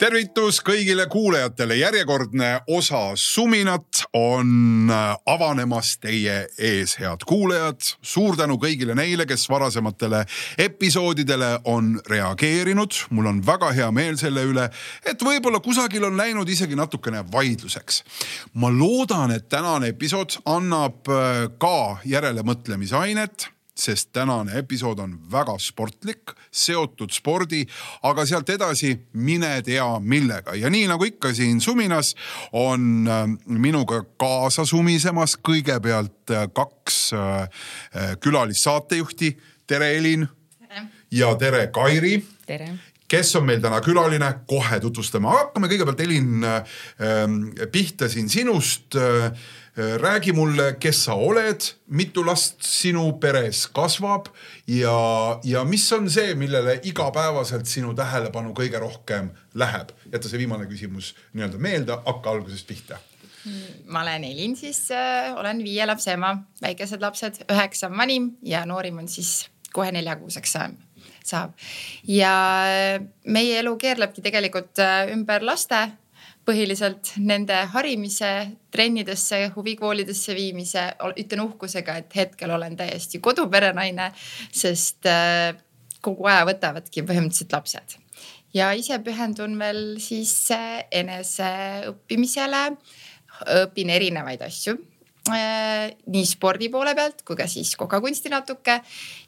tervitus kõigile kuulajatele, järjekordne osa Suminat on äh, avanemas teie ees, head kuulajad. suur tänu kõigile neile, kes varasematele episoodidele on reageerinud. mul on väga hea meel selle üle, et võib-olla kusagil on läinud isegi natukene vaidluseks. ma loodan, et tänane episood annab äh, ka järelemõtlemisainet sest tänane episood on väga sportlik, seotud spordi, aga sealt edasi mine tea millega ja nii nagu ikka siin suminas on äh, minuga kaasa sumisemas kõigepealt äh, kaks äh, külalissaatejuhti. tere, Elin. ja tere, Kairi. tere kes on meil täna külaline, kohe tutvustame, hakkame kõigepealt Elin äh, pihta siin sinust räägi mulle, kes sa oled, mitu last sinu peres kasvab ja, ja mis on see, millele igapäevaselt sinu tähelepanu kõige rohkem läheb? jäta see viimane küsimus nii-öelda meelde, hakka algusest pihta ma olen Elin, siis äh, olen viie lapse ema, väikesed lapsed, üheksa on vanim ja noorim on siis kohe neljakuuseks saab. ja äh, meie elu keerlebki tegelikult äh, ümber laste põhiliselt nende harimise, trennidesse, huvikoolidesse viimise, ütlen uhkusega, et hetkel olen täiesti koduperenaine, sest äh, kogu aja võtavadki põhimõtteliselt lapsed. ja ise pühendun veel siis äh, eneseõppimisele, õpin erinevaid asju nii spordi poole pealt kui ka siis kokakunsti natuke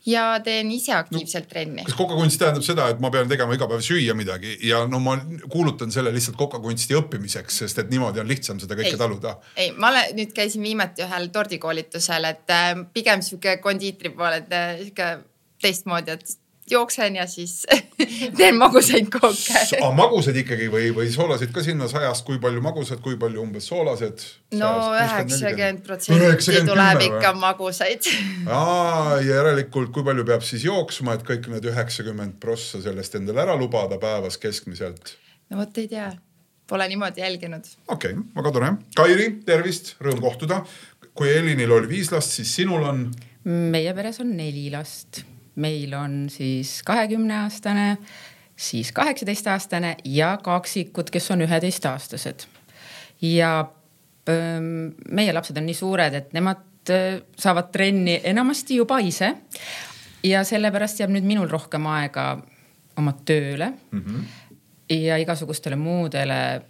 ja teen ise aktiivselt trenni. kas kokakunst tähendab seda, et ma pean tegema iga päev süüa midagi ja no ma kuulutan selle lihtsalt kokakunsti õppimiseks, sest et niimoodi on lihtsam seda kõike ei, taluda? ei, ma olen, nüüd käisin viimati ühel tordikoolitusel, et äh, pigem sihuke kondiitri pool, et äh, sihuke teistmoodi, et jooksen ja siis teen magusaid kooke. aga magusad ikkagi või, või soolasid ka sinna sajast, kui palju magusad, kui palju umbes soolased? no üheksakümmend protsenti tuleb ikka magusaid. aa, järelikult, kui palju peab siis jooksma, et kõik need üheksakümmend prossa sellest endale ära lubada päevas keskmiselt? no vot ei tea, pole niimoodi jälginud. okei okay,, väga tore. Kairi, tervist, rõõm kohtuda. kui Elinil oli viis last, siis sinul on? meie peres on neli last meil on siis kahekümneaastane, siis kaheksateistaastane ja kaksikud, kes on üheteistaastased. ja ähm, meie lapsed on nii suured, et nemad äh, saavad trenni enamasti juba ise. ja sellepärast jääb nüüd minul rohkem aega oma tööle mm -hmm. ja igasugustele muudele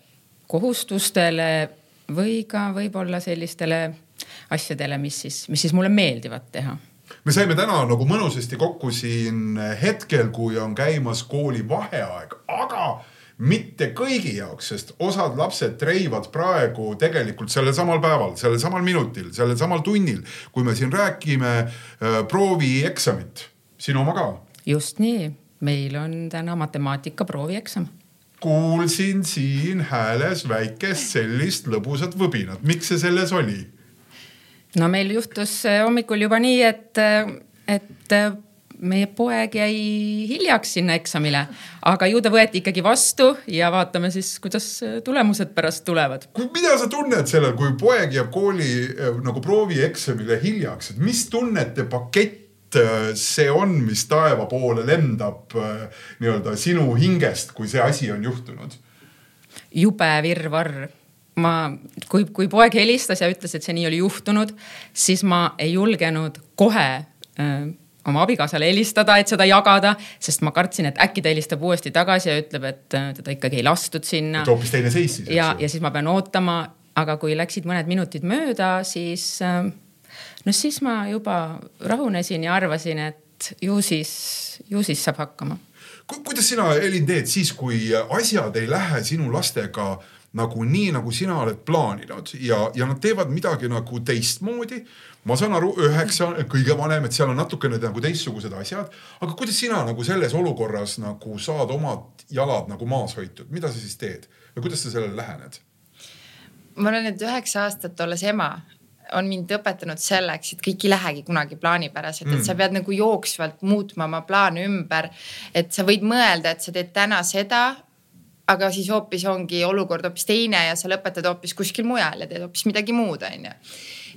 kohustustele või ka võib-olla sellistele asjadele, mis siis, mis siis mulle meeldivad teha me saime täna nagu mõnusasti kokku siin hetkel, kui on käimas kooli vaheaeg, aga mitte kõigi jaoks, sest osad lapsed treivad praegu tegelikult sellel samal päeval, sellel samal minutil, sellel samal tunnil, kui me siin räägime äh, proovieksamit, sinu oma ka. just nii, meil on täna matemaatika proovieksam kuulsin siin hääles väikest sellist lõbusat võbinat, miks see selles oli? No meil juhtus äh, hommikul juba nii, et, äh, et äh, meie poeg jäi hiljaks sinna eksamile, aga ju ta võeti ikkagi vastu ja vaatame siis, kuidas tulemused pärast tulevad. mida sa tunned sellel, kui poeg jääb kooli nagu proovieksamile hiljaks, et mis tunnete pakett see on, mis taeva poole lendab nii-öelda sinu hingest, kui see asi on juhtunud? jube virvarr ma, kui, kui poeg helistas ja ütles, et see nii oli juhtunud, siis ma ei julgenud kohe öö, oma abikaasale helistada, et seda jagada, sest ma kartsin, et äkki ta helistab uuesti tagasi ja ütleb, et teda ikkagi ei lastud sinna. et hoopis teine seis siis. ja, ja siis ma pean ootama, aga kui läksid mõned minutid mööda, siis noh, siis ma juba rahunesin ja arvasin, et ju siis, ju siis saab hakkama. kuidas sina, Elin, teed siis, kui asjad ei lähe sinu lastega nagu nii, nagu sina oled plaaninud ja, ja nad teevad midagi nagu teistmoodi ma saan aru, üheksa, kõige vanem, et seal on natukene nagu teistsugused asjad. aga kuidas sina nagu selles olukorras nagu saad omad jalad nagu maas hoitud, mida sa siis teed või kuidas sa sellele lähened? ma olen nüüd üheksa aastat olles ema, on mind õpetanud selleks, et kõik ei lähegi kunagi plaanipäraselt mm., et sa pead nagu jooksvalt muutma oma plaane ümber. et sa võid mõelda, et sa teed täna seda, aga siis hoopis ongi olukord hoopis teine ja sa lõpetad hoopis kuskil mujal ja teed hoopis midagi muud, onju.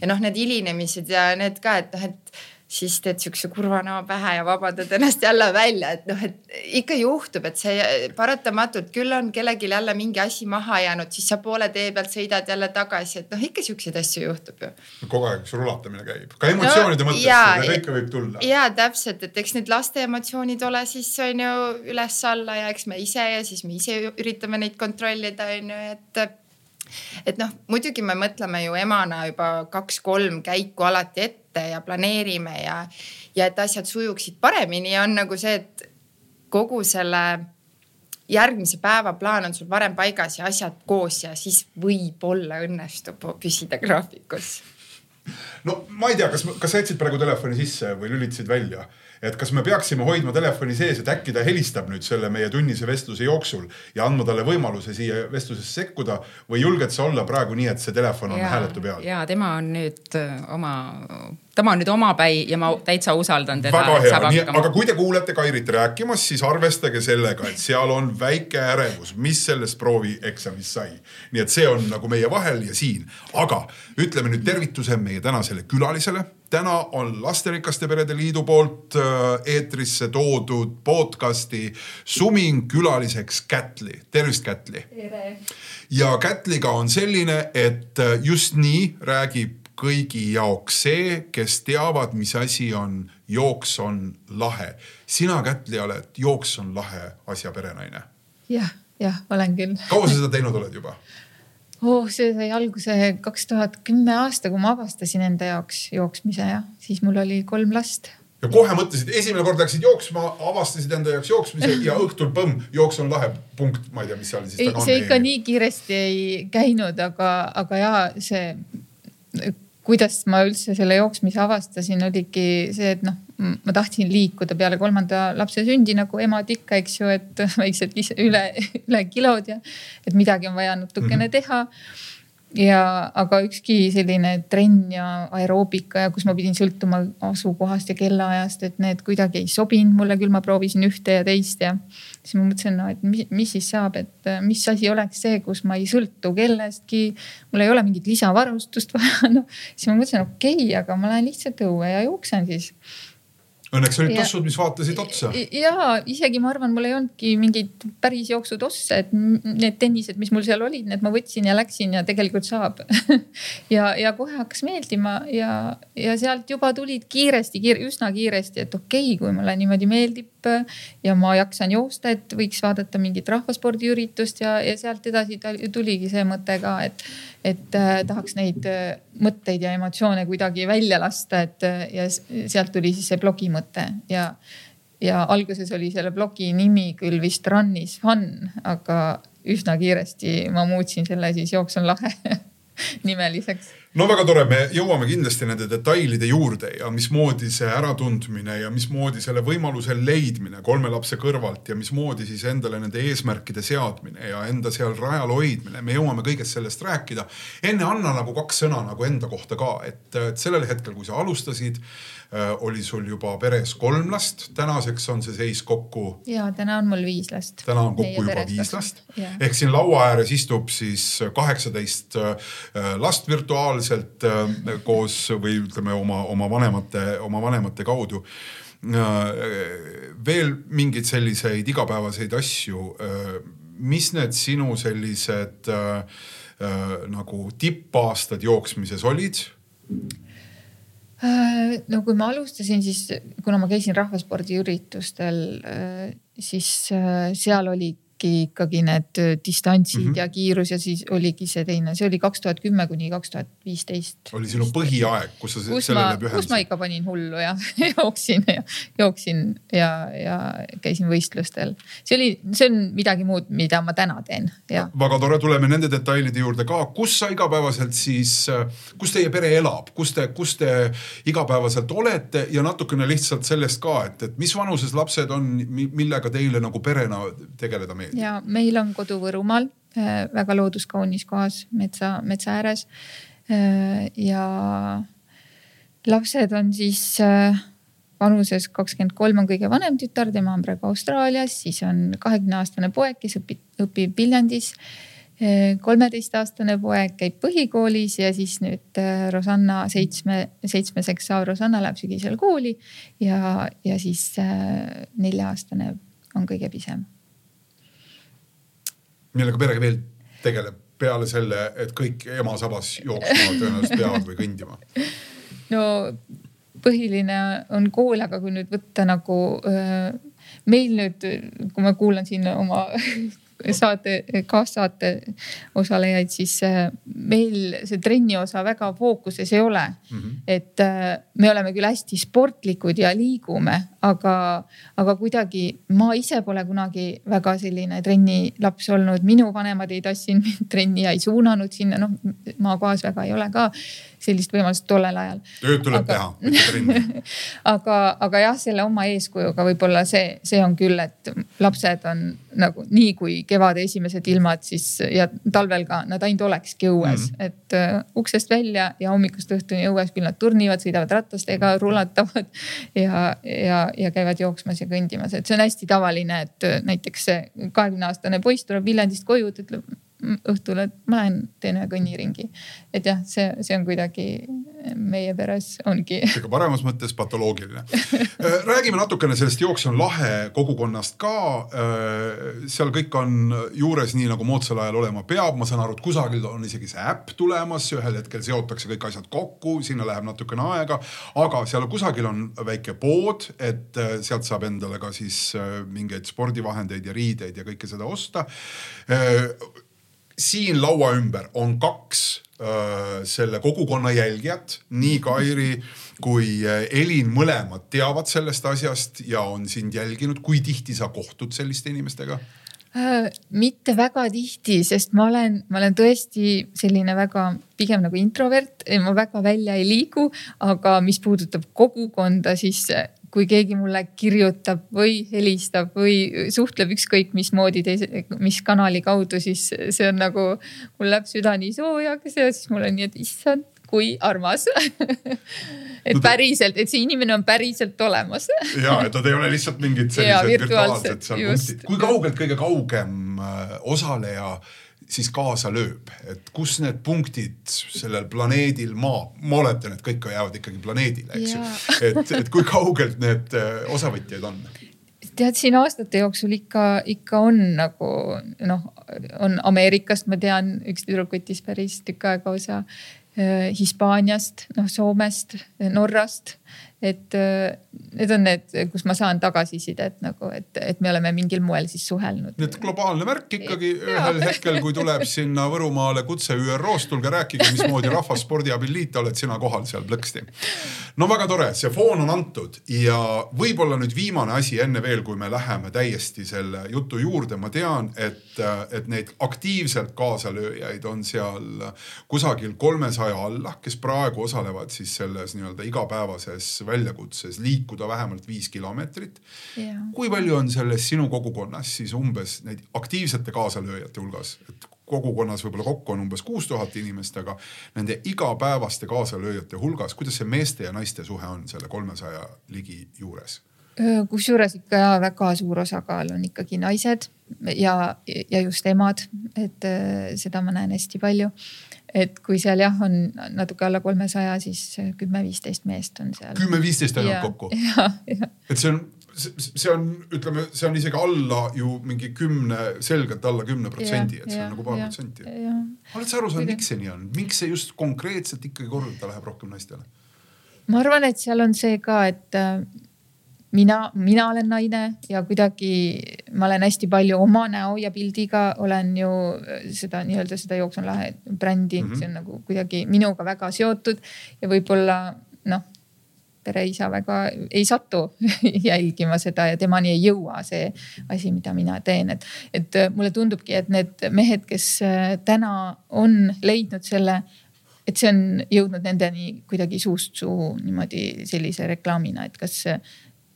Ja noh, need hilinemised ja need ka, et noh, et siis teed siukse kurva näo pähe ja vabandad ennast jälle välja, et noh, et ikka juhtub, et see paratamatult küll on kellelgi jälle mingi asi maha jäänud, siis sa poole tee pealt sõidad jälle tagasi, et noh, ikka siukseid asju juhtub ju. kogu aeg üks rulatamine käib, ka emotsioonide no, mõttes, kõike võib tulla. ja täpselt, et eks need laste emotsioonid ole siis on ju üles-alla ja eks me ise ja siis me ise üritame neid kontrollida, on ju, et et noh, muidugi me mõtleme ju emana juba kaks-kolm käiku alati ette ja planeerime ja, ja et asjad sujuksid paremini, on nagu see, et kogu selle järgmise päeva plaan on sul varem paigas ja asjad koos ja siis võib-olla õnnestub püsida graafikus. No ma ei tea, kas, kas sa jätsid praegu telefoni sisse või lülitasid välja? Et kas me peaksime hoidma telefoni sees, et äkki ta helistab nüüd selle meie tunnise vestluse jooksul ja andma talle võimaluse siia vestlusesse sekkuda? Või julged sa olla praegu nii, et see telefon on hääletu peal? ja tema on nüüd äh, oma, tema on nüüd omapäi ja ma täitsa usaldan teda. väga hea, aga kui te kuulete Kairit rääkimas, siis arvestage sellega, et seal on väike ärevus, mis sellest proovieksamist sai. nii et see on nagu meie vahel ja siin, aga ütleme nüüd tervituse meie tänasele külalisele täna on Lasterikaste Perede Liidu poolt äh, eetrisse toodud podcasti Suming külaliseks Kätli. tervist, Kätli. ja Kätliga on selline, et äh, just nii räägib kõigi jaoks see, kes teavad, mis asi on jooks on lahe. sina, Kätli, oled jooks on lahe asja perenaine ja,. jah, jah, olen küll. kaua sa seda teinud oled juba? Oh, see sai alguse kaks tuhat kümme aasta, kui ma avastasin enda jaoks jooksmise ja siis mul oli kolm last. ja kohe mõtlesid, esimene kord läksid jooksma, avastasid enda jaoks jooksmise ja õhtul põmm, jooks on lahe, punkt, ma ei tea, mis seal siis. see ikka nii kiiresti ei käinud, aga, aga ja see kuidas ma üldse selle jooksmise avastasin, oligi see, et noh, ma tahtsin liikuda peale kolmanda lapse sündi nagu emad ikka, eks ju, et väiksed üle, üle kilod ja et midagi on vaja natukene mhm. teha ja, aga ükski selline trenn ja aeroobika ja kus ma pidin sõltuma asukohast ja kellaajast, et need kuidagi ei sobinud mulle, küll ma proovisin ühte ja teist ja siis ma mõtlesin, no et mis, mis siis saab, et äh, mis asi oleks see, kus ma ei sõltu kellestki. mul ei ole mingit lisavarustust vaja, noh siis ma mõtlesin, okei okay,, aga ma lähen lihtsalt õue ja jooksen siis Õnneks olid tossud, mis vaatasid otsa. ja isegi ma arvan, mul ei olnudki mingeid päris jooksutosse, et need tennised, mis mul seal olid, need ma võtsin ja läksin ja tegelikult saab ja, ja kohe hakkas meeldima ja, ja sealt juba tulid kiiresti kiire,, üsna kiiresti, et okei okay,, kui mulle niimoodi meeldib ja ma jaksan joosta, et võiks vaadata mingit rahvaspordiüritust ja, ja sealt edasi tuligi see mõte ka, et et äh, tahaks neid äh, mõtteid ja emotsioone kuidagi välja lasta, et äh, ja sealt tuli siis see blogi mõte ja, ja alguses oli selle blogi nimi küll vist Run is fun, aga üsna kiiresti ma muutsin selle siis Jooks on lahe nimeliseks. No väga tore, me jõuame kindlasti nende detailide juurde ja mismoodi see äratundmine ja mismoodi selle võimaluse leidmine kolme lapse kõrvalt ja mismoodi siis endale nende eesmärkide seadmine ja enda seal rajal hoidmine, me jõuame kõigest sellest rääkida. enne anna nagu kaks sõna nagu enda kohta ka, et, et sellel hetkel, kui sa alustasid oli sul juba peres kolm last, tänaseks on see seis kokku. ja täna on mul viis last. täna on kokku Meie juba viis last ehk siin laua ääres istub siis kaheksateist äh, last virtuaalselt äh, koos või ütleme oma, oma vanemate, oma vanemate kaudu veel mingeid selliseid igapäevaseid asju. mis need sinu sellised nagu tippaastad jooksmises olid? Äh, no kui ma alustasin, siis kuna ma käisin rahvaspordiüritustel, äh, siis äh, seal olid ikkagi need äh, distantsid mm. -hmm. ja kiirus ja siis oligi see teine, see oli kaks tuhat kümme kuni kaks tuhat viisteist. oli sinu põhiaeg, kus sa kus sellele ma, kus ma ikka panin hullu ja jooksin ja jooksin ja, ja käisin võistlustel. see oli, see on midagi muud, mida ma täna teen väga tore, tuleme nende detailide juurde ka, kus sa igapäevaselt siis, kus teie pere elab, kus te, kus te igapäevaselt olete ja natukene lihtsalt sellest ka, et, et mis vanuses lapsed on, millega teile nagu perena tegeleda meeldib? Ja meil on kodu Võrumaal äh, väga looduskaunis kohas metsa, metsa ääres. ja lapsed on siis äh, vanuses kakskümmend kolm on kõige vanem tütar, tema on praegu Austraalias, siis on kahekümne aastane poeg, kes õpib, õpib Viljandis. kolmeteistaastane poeg käib põhikoolis ja siis nüüd äh, Rosanna seitsme, seitsmeseks saav Rosanna läheb sügisel kooli ja, ja siis äh, nelja-aastane on kõige pisem millega pere veel tegeleb peale selle, et kõik ema sabas jooksma tõenäoliselt peavad või kõndima? no põhiline on kool, aga kui nüüd võtta nagu öö, meil nüüd, kui ma kuulan siin oma saate, kaassaate osalejaid, siis äh, meil see trenni osa väga fookuses ei ole mm. -hmm. et äh, me oleme küll hästi sportlikud ja liigume, aga, aga kuidagi ma ise pole kunagi väga selline trennilaps olnud, minu vanemad ei tassinud mind trenni ja ei suunanud sinna, noh maakohas väga ei ole ka sellist võimalust tollel ajal. tööd tuleb aga... teha, mitte trenni aga, aga jah, selle oma eeskujuga võib-olla see, see on küll, et lapsed on nagu nii kui kevade esimesed ilmad, siis ja talvel ka nad ainult olekski õues mm, -hmm. et uh, uksest välja ja hommikust õhtuni õues, küll nad turnivad, sõidavad ratastega, rulatavad ja, ja, ja käivad jooksmas ja kõndimas, et see on hästi tavaline, et näiteks see kahekümne aastane poiss tuleb Viljandist koju, ta ütleb õhtul, et ma lähen teen ühe kõnniringi. et jah, see, see on kuidagi meie peres ongi. ikka paremas mõttes patoloogiline. räägime natukene sellest Jooks on lahe kogukonnast ka. seal kõik on juures nii nagu moodsal ajal olema peab, ma saan aru, et kusagil on isegi see äpp tulemas, ühel hetkel seotakse kõik asjad kokku, sinna läheb natukene aega. aga seal kusagil on väike pood, et sealt saab endale ka siis mingeid spordivahendeid ja riideid ja kõike seda osta siin laua ümber on kaks äh, selle kogukonna jälgijat, nii Kairi kui Elin, mõlemad teavad sellest asjast ja on sind jälginud. kui tihti sa kohtud selliste inimestega? Äh, mitte väga tihti, sest ma olen, ma olen tõesti selline väga pigem nagu introvert, ma väga välja ei liigu, aga mis puudutab kogukonda, siis kui keegi mulle kirjutab või helistab või suhtleb ükskõik mismoodi teise, mis kanali kaudu, siis see on nagu, mul läheb süda nii soojaks ja siis mul on nii, et issand, kui armas. Et päriselt, et see inimene on päriselt olemas. Ja, et nad ei ole lihtsalt mingid sellised virtuaalsed seal punktid. kui kaugelt kõige kaugem osaleja siis kaasa lööb, et kus need punktid sellel planeedil maa, ma oletan, et kõik jäävad ikkagi planeedile, eks ju. et, et kui kaugelt need osavõtjaid on? tead, siin aastate jooksul ikka, ikka on nagu noh, on Ameerikast, ma tean, üks tüdruk võttis päris tükk aega osa. Hispaaniast, noh Soomest, Norrast, et need on need, kus ma saan tagasisidet nagu, et, et me oleme mingil moel siis suhelnud. nii et globaalne märk ikkagi ühel hetkel, kui tuleb sinna Võrumaale kutse ÜRO-st, tulge rääkige, mismoodi Rahva Spordiabi Liit, oled sina kohal seal plõksti. no väga tore, see foon on antud ja võib-olla nüüd viimane asi enne veel, kui me läheme täiesti selle jutu juurde, ma tean, et, et neid aktiivselt kaasalööjaid on seal kusagil kolmesaja alla, kes praegu osalevad siis selles nii-öelda igapäevases väljakutses liikuda vähemalt viis kilomeetrit. kui palju on selles sinu kogukonnas siis umbes neid aktiivsete kaasalööjate hulgas, et kogukonnas võib-olla kokku on umbes kuus tuhat inimest, aga nende igapäevaste kaasalööjate hulgas, kuidas see meeste ja naiste suhe on selle kolmesaja ligi juures? kusjuures ikka ja väga suur osakaal on ikkagi naised ja, ja just emad, et seda ma näen hästi palju et kui seal jah, on natuke alla kolmesaja, siis kümme-viisteist meest on seal. kümme-viisteist ainult kokku? et see on, see on, ütleme, see on isegi alla ju mingi kümne, selgelt alla kümne protsendi, et see on nagu paar protsenti. oled sa aru saanud, miks see nii on, miks see just konkreetselt ikkagi korda läheb rohkem naistele? ma arvan, et seal on see ka, et mina, mina olen naine ja kuidagi ma olen hästi palju oma näo ja pildiga olen ju seda nii-öelda seda Jooks on lahe brändi mm, -hmm. see on nagu kuidagi minuga väga seotud ja võib-olla noh pereisa väga ei satu jälgima seda ja temani ei jõua see asi, mida mina teen, et, et mulle tundubki, et need mehed, kes täna on leidnud selle et see on jõudnud nendeni kuidagi suust suhu niimoodi sellise reklaamina, et kas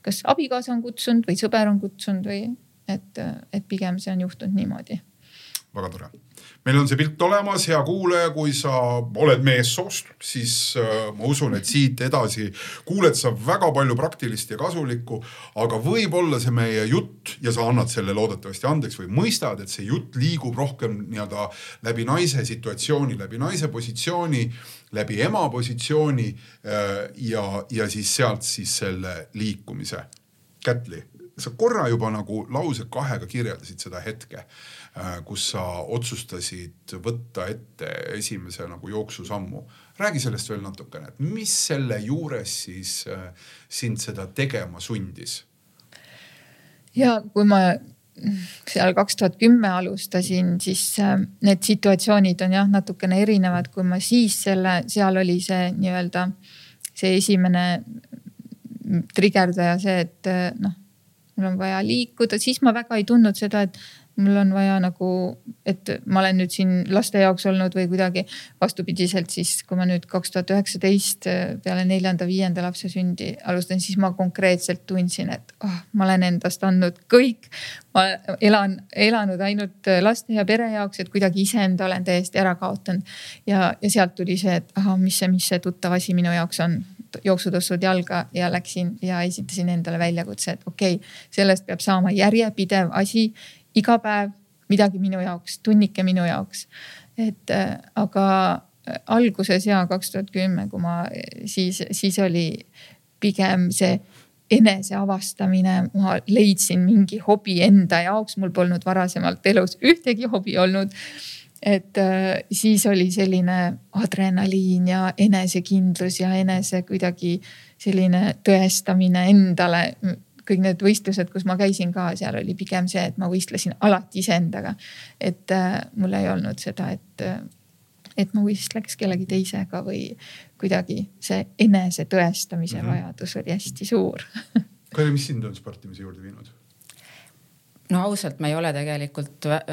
kas abikaasa on kutsunud või sõber on kutsunud või et, et pigem see on juhtunud niimoodi. väga tore meil on see pilt olemas, hea kuulaja, kui sa oled meessoost, siis äh, ma usun, et siit edasi kuuled sa väga palju praktilist ja kasulikku. aga võib-olla see meie jutt ja sa annad selle loodetavasti andeks või mõistad, et see jutt liigub rohkem nii-öelda läbi naise situatsiooni, läbi naise positsiooni, läbi ema positsiooni äh, ja, ja siis sealt siis selle liikumise. Kätli, sa korra juba nagu lause kahega kirjeldasid seda hetke Äh, kus sa otsustasid võtta ette esimese nagu jooksusammu. räägi sellest veel natukene, et mis selle juures siis äh, sind seda tegema sundis? ja kui ma seal kaks tuhat kümme alustasin, siis äh, need situatsioonid on jah, natukene erinevad, kui ma siis selle, seal oli see nii-öelda see esimene trigerdaja see, et noh, mul on vaja liikuda, siis ma väga ei tundnud seda, et mul on vaja nagu, et ma olen nüüd siin laste jaoks olnud või kuidagi vastupidiselt siis, kui ma nüüd kaks tuhat üheksateist peale neljanda-viienda lapse sündi alustan, siis ma konkreetselt tundsin, et oh, ma olen endast andnud kõik. ma elan, elanud ainult laste ja pere jaoks, et kuidagi iseenda olen täiesti ära kaotanud. ja, ja sealt tuli see, et ahah, mis see, mis see tuttav asi minu jaoks on jooksutossud jalga ja läksin ja esitasin endale väljakutse, et okei okay,, sellest peab saama järjepidev asi iga päev midagi minu jaoks, tunnike minu jaoks. et äh, aga äh, alguses ja kaks tuhat kümme, kui ma siis, siis oli pigem see enese avastamine, ma leidsin mingi hobi enda jaoks, mul polnud varasemalt elus ühtegi hobi olnud. et äh, siis oli selline adrenaliin ja enesekindlus ja enese kuidagi selline tõestamine endale kõik need võistlused, kus ma käisin ka, seal oli pigem see, et ma võistlesin alati iseendaga. et äh, mul ei olnud seda, et, äh, et ma võistleks kellegi teisega või kuidagi see enese tõestamise mm -hmm. vajadus oli hästi suur Kairi, mis sind on sportimise juurde viinud? no ausalt, ma ei ole tegelikult äh,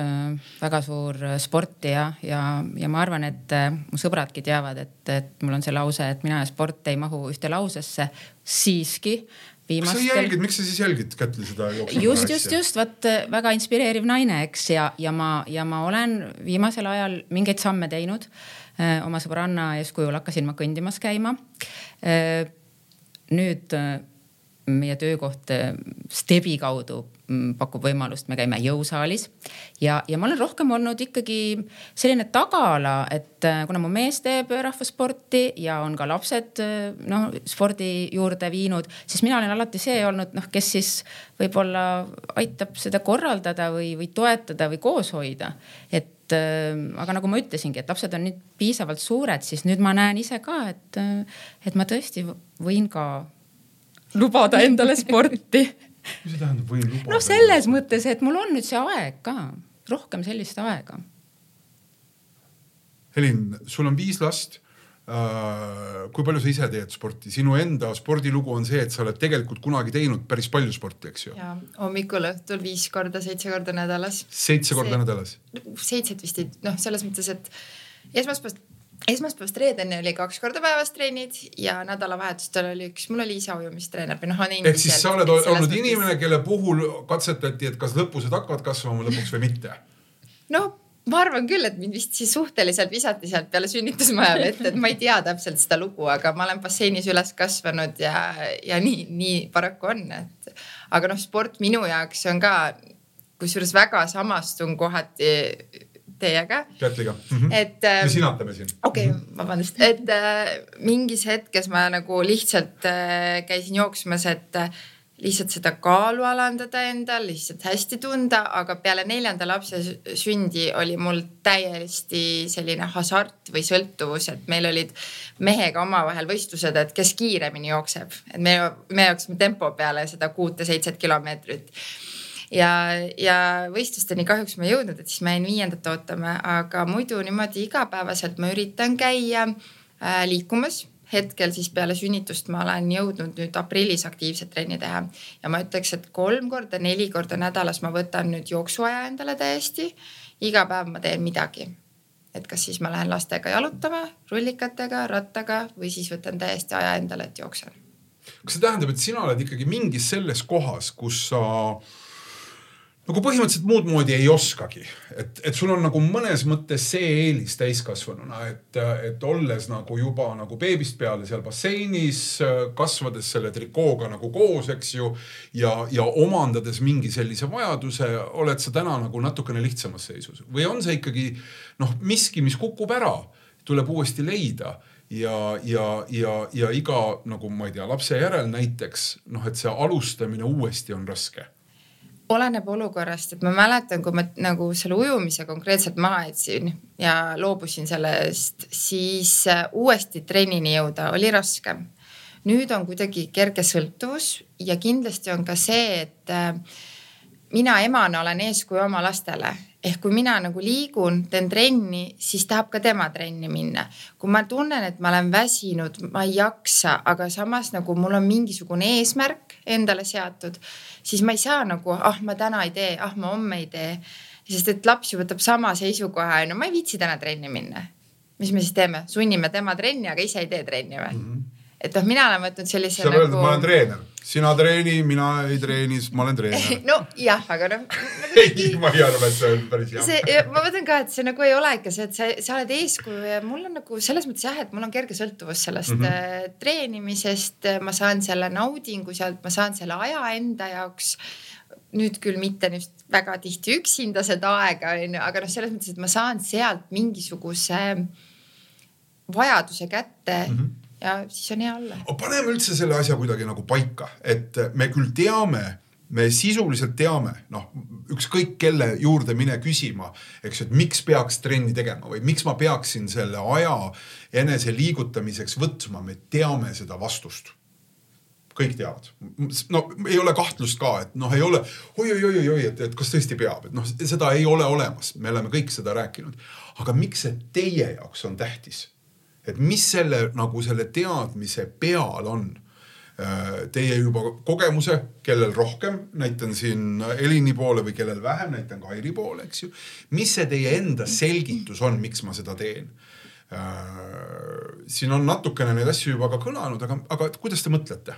väga suur sportija ja, ja ma arvan, et äh, mu sõbradki teavad, et, et mul on see lause, et mina ja sport ei mahu ühte lausesse. siiski viimastel. miks sa jälgid, miks sa siis jälgid Kätli seda jooksu? just, just, just vot väga inspireeriv naine, eks ja, ja ma, ja ma olen viimasel ajal mingeid samme teinud. Äh, oma sõbranna eeskujul hakkasin ma kõndimas käima. Äh, nüüd äh, meie töökoht Stebi kaudu pakub võimalust, me käime jõusaalis ja, ja ma olen rohkem olnud ikkagi selline tagala, et äh, kuna mu mees teeb rahvasporti ja on ka lapsed äh, noh spordi juurde viinud, siis mina olen alati see olnud noh, kes siis võib-olla aitab seda korraldada või, või toetada või koos hoida. et äh, aga nagu ma ütlesingi, et lapsed on nüüd piisavalt suured, siis nüüd ma näen ise ka, et, et ma tõesti võin ka lubada endale sporti mis see tähendab, võin lubada? noh, selles mõttes, et mul on nüüd see aeg ka, rohkem sellist aega. Helin, sul on viis last Uh, kui palju sa ise teed sporti, sinu enda spordilugu on see, et sa oled tegelikult kunagi teinud päris palju sporti, eks ju? ja hommikul, õhtul viis korda, seitse korda nädalas. seitse korda see, nädalas? seitset vist ei, noh, selles mõttes, et esmaspäevast esmaspäevast reedeni oli kaks korda päevas trennid ja nädalavahetustel oli üks, mul oli isa ujumistreener või noh, ehk siis sa oled olnud mõttes... inimene, kelle puhul katsetati, et kas lõpused hakkavad kasvama lõpuks või mitte? no ma arvan küll, et mind vist siis suhteliselt visati sealt peale sünnitusmaja vette, et ma ei tea täpselt seda lugu, aga ma olen basseinis üles kasvanud ja, ja nii, nii paraku on, et aga noh, sport minu jaoks on ka kusjuures väga samastun kohati teiega. Kätliga mm. -hmm. et äh,. me sinatame siin. okei okay, -hmm., vabandust, et äh, mingis hetkes ma nagu lihtsalt äh, käisin jooksmas, et lihtsalt seda kaalu alandada endal, lihtsalt hästi tunda, aga peale neljanda lapse sündi oli mul täiesti selline hasart või sõltuvus, et meil olid mehega omavahel võistlused, et kes kiiremini jookseb, et me, me jooksime tempo peale seda kuute-seitset kilomeetrit ja, ja võistlusteni kahjuks ma ei jõudnud, et siis ma jäin viiendat ootama, aga muidu niimoodi igapäevaselt ma üritan käia äh, liikumas hetkel siis peale sünnitust ma olen jõudnud nüüd aprillis aktiivset trenni teha ja ma ütleks, et kolm korda, neli korda nädalas ma võtan nüüd jooksuaja endale täiesti. iga päev ma teen midagi. et kas siis ma lähen lastega jalutama, rullikatega, rattaga või siis võtan täiesti aja endale, et jooksen. kas see tähendab, et sina oled ikkagi mingis selles kohas, kus sa nagu põhimõtteliselt muud moodi ei oskagi, et, et sul on nagu mõnes mõttes see eelis täiskasvanuna, et, et olles nagu juba nagu beebist peale seal basseinis, kasvades selle trikooga nagu koos, eks ju. ja, ja omandades mingi sellise vajaduse, oled sa täna nagu natukene lihtsamas seisus või on see ikkagi noh, miski, mis kukub ära, tuleb uuesti leida ja, ja, ja, ja iga nagu ma ei tea, lapse järel näiteks noh, et see alustamine uuesti on raske oleneb olukorrast, et ma mäletan, kui ma nagu selle ujumise konkreetselt maha jätsin ja loobusin sellest, siis äh, uuesti trennini jõuda oli raske. nüüd on kuidagi kerge sõltuvus ja kindlasti on ka see, et äh, mina emana olen eeskuju oma lastele ehk kui mina nagu liigun, teen trenni, siis tahab ka tema trenni minna. kui ma tunnen, et ma olen väsinud, ma ei jaksa, aga samas nagu mul on mingisugune eesmärk endale seatud siis ma ei saa nagu, ah ma täna ei tee, ah ma homme ei tee. sest et laps ju võtab sama seisukoha, ju, ma ei viitsi täna trenni minna. mis me siis teeme, sunnime tema trenni, aga ise ei tee trenni või mm? -hmm et noh, mina olen võtnud sellise. sa nagu... öeldud, ma olen treener, sina treeni, mina ei treeni, siis ma olen treener nojah, aga noh nagu ei, ma ei arva, et see on päris hea. see, ma mõtlen ka, et see nagu ei ole ikka see, et sa, sa oled eeskuju ja mul on nagu selles mõttes jah, et mul on kerge sõltuvus sellest mm -hmm. treenimisest. ma saan selle naudingu sealt, ma saan selle aja enda jaoks nüüd küll mitte nüüd väga tihti üksinda seda aega onju, aga noh, selles mõttes, et ma saan sealt mingisuguse vajaduse kätte mm. -hmm ja siis on hea olla. paneme üldse selle asja kuidagi nagu paika, et me küll teame, me sisuliselt teame, noh, ükskõik kelle juurde mine küsima, eks ju, et miks peaks trenni tegema või miks ma peaksin selle aja enese liigutamiseks võtma, me teame seda vastust kõik teavad. no ei ole kahtlust ka, et noh, ei ole oi-oi-oi-oi, et, et kas tõesti peab, et noh, seda ei ole olemas, me oleme kõik seda rääkinud. aga miks see teie jaoks on tähtis? Et mis selle nagu selle teadmise peal on äh, teie juba kogemuse, kellel rohkem, näitan siin Elini poole või kellel vähem, näitan Kairi poole, eks ju. mis see teie enda selgitus on, miks ma seda teen? Äh, siin on natukene neid asju juba ka kõlanud, aga, aga kuidas te mõtlete?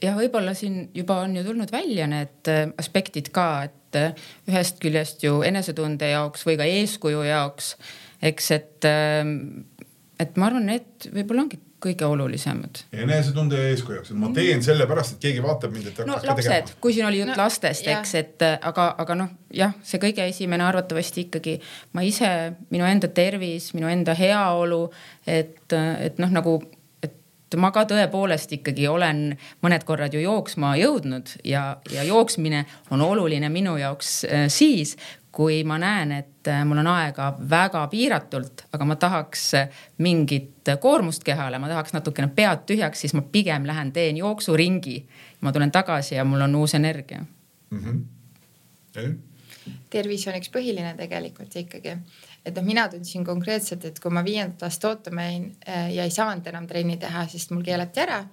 ja võib-olla siin juba on ju tulnud välja need äh, aspektid ka, et ühest küljest ju enesetunde jaoks või ka eeskuju jaoks eks, et, ähm, et ma arvan, need võib-olla ongi kõige olulisemad. enesetunde ja eeskujuks, et ma teen sellepärast, et keegi vaatab mind, et no lapsed, kui siin oli jutt no, lastest, eks, et aga, aga noh, jah, see kõige esimene arvatavasti ikkagi ma ise, minu enda tervis, minu enda heaolu, et, et noh, nagu ma ka tõepoolest ikkagi olen mõned korrad ju jooksma jõudnud ja, ja jooksmine on oluline minu jaoks äh, siis, kui ma näen, et äh, mul on aega väga piiratult, aga ma tahaks äh, mingit koormust kehale, ma tahaks natukene pead tühjaks, siis ma pigem lähen teen jooksuringi. ma tulen tagasi ja mul on uus energia mm. -hmm. tervis on üks põhiline tegelikult ikkagi, et noh, mina tundsin konkreetselt, et kui ma viiendat last ootama jäin äh, ja ei saanud enam trenni teha, sest mul keelati ära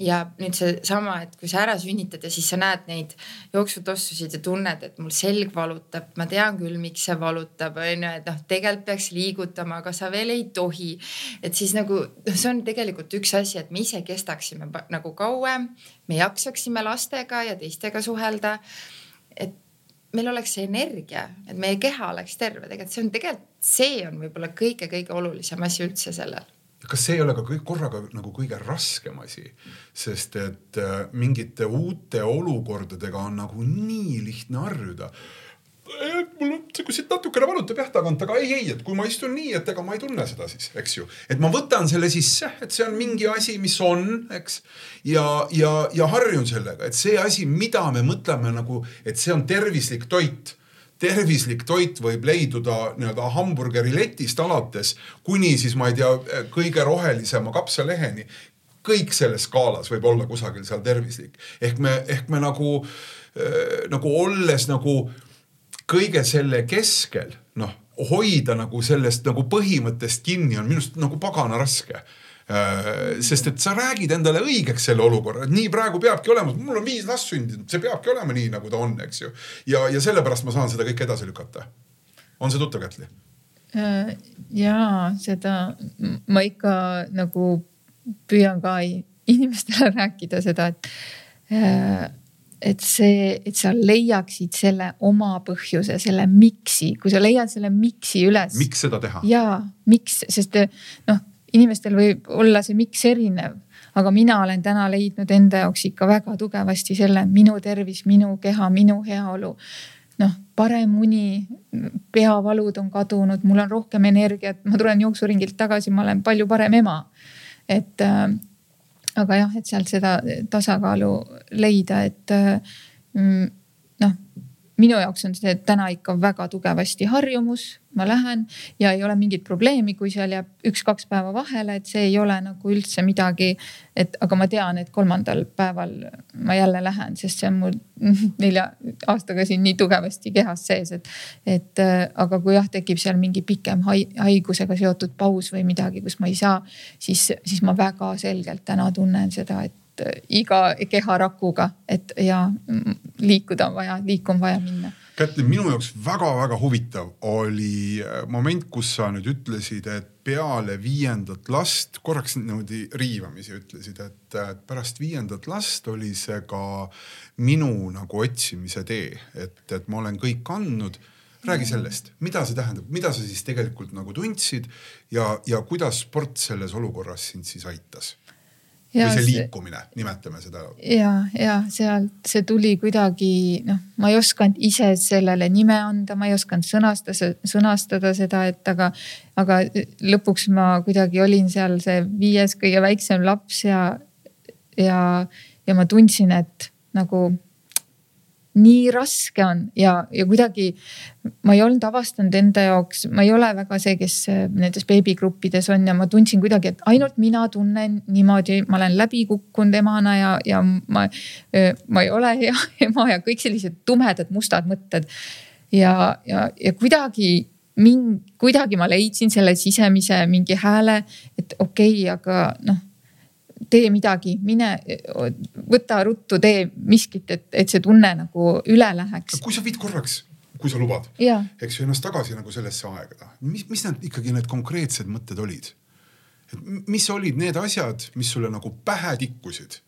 ja nüüd seesama, et kui sa ära sünnitad ja siis sa näed neid jooksutossusid ja tunned, et mul selg valutab, ma tean küll, miks see valutab, on ju, et noh, tegelikult peaks liigutama, aga sa veel ei tohi. et siis nagu noh, see on tegelikult üks asi, et me ise kestaksime nagu kauem, me jaksaksime lastega ja teistega suhelda. et meil oleks see energia, et meie keha oleks terve, tegelikult see on tegelikult, see on võib-olla kõige-kõige olulisem asi üldse sellel kas see ei ole ka kõik korraga nagu kõige raskem asi, sest et äh, mingite uute olukordadega on nagu nii lihtne harjuda. mul on siit natukene valutab jah tagant, aga ei, ei, et kui ma istun nii, et ega ma ei tunne seda siis, eks ju. et ma võtan selle sisse, et see on mingi asi, mis on, eks. ja, ja, ja harjun sellega, et see asi, mida me mõtleme nagu, et see on tervislik toit tervislik toit võib leiduda nii-öelda hamburgeriletist alates kuni siis ma ei tea, kõige rohelisema kapsaleheni. kõik selles skaalas võib olla kusagil seal tervislik ehk me, ehk me nagu äh,, nagu olles nagu kõige selle keskel, noh, hoida nagu sellest nagu põhimõttest kinni on minu arust nagu pagana raske sest et sa räägid endale õigeks selle olukorra, et nii praegu peabki olema, mul on viis last sündinud, see peabki olema nii, nagu ta on, eks ju. ja, ja sellepärast ma saan seda kõike edasi lükata. on see tuttav, Kätli? Äh, ja seda ma ikka nagu püüan ka inimestele rääkida seda, et äh, et see, et sa leiaksid selle oma põhjuse, selle miks'i, kui sa leiad selle miks'i üles. miks seda teha? jaa, miks, sest noh, inimestel võib olla see miks erinev, aga mina olen täna leidnud enda jaoks ikka väga tugevasti selle minu tervis, minu keha, minu heaolu noh, parem uni, peavalud on kadunud, mul on rohkem energiat, ma tulen jooksuringilt tagasi, ma olen palju parem ema. et äh, aga jah, et sealt seda tasakaalu leida, et mm, noh, minu jaoks on see täna ikka väga tugevasti harjumus ma lähen ja ei ole mingit probleemi, kui seal jääb üks-kaks päeva vahele, et see ei ole nagu üldse midagi. et aga ma tean, et kolmandal päeval ma jälle lähen, sest see on mul nelja aastaga siin nii tugevasti kehas sees, et. et äh, aga kui jah, tekib seal mingi pikem haigusega seotud paus või midagi, kus ma ei saa, siis, siis ma väga selgelt täna tunnen seda, et iga keharakuga, et ja mm, liikuda on vaja, liiku on vaja minna. Kätlin, minu jaoks väga-väga huvitav oli äh, moment, kus sa nüüd ütlesid, et peale viiendat last, korraks niimoodi riivamisi ütlesid, et pärast viiendat last oli see ka minu nagu otsimise tee, et, et ma olen kõik andnud. Räägi sellest, mida see tähendab, mida sa siis tegelikult nagu tundsid ja, ja kuidas sport selles olukorras sind siis aitas? Ja või see liikumine, nimetame seda. ja, ja sealt see tuli kuidagi noh, ma ei osanud ise sellele nime anda, ma ei osanud sõnastada, sõnastada seda, et aga, aga lõpuks ma kuidagi olin seal see viies kõige väiksem laps ja, ja, ja ma tundsin, et nagu nii raske on ja, ja kuidagi ma ei olnud avastanud enda jaoks, ma ei ole väga see, kes äh, nendes beebigruppides on ja ma tundsin kuidagi, et ainult mina tunnen niimoodi, ma olen läbi kukkunud emana ja, ja ma, äh, ma ei ole hea ema ja kõik sellised tumedad mustad mõtted. ja, ja, ja kuidagi mind, kuidagi ma leidsin selle sisemise mingi hääle, et okei okay,, aga noh tee midagi, mine, võta ruttu, tee miskit, et, et see tunne nagu üle läheks. kui sa viid korraks, kui sa lubad, eks ju ennast tagasi nagu sellesse aega, mis, mis need ikkagi need konkreetsed mõtted olid? mis olid need asjad, mis sulle nagu pähe tikkusid?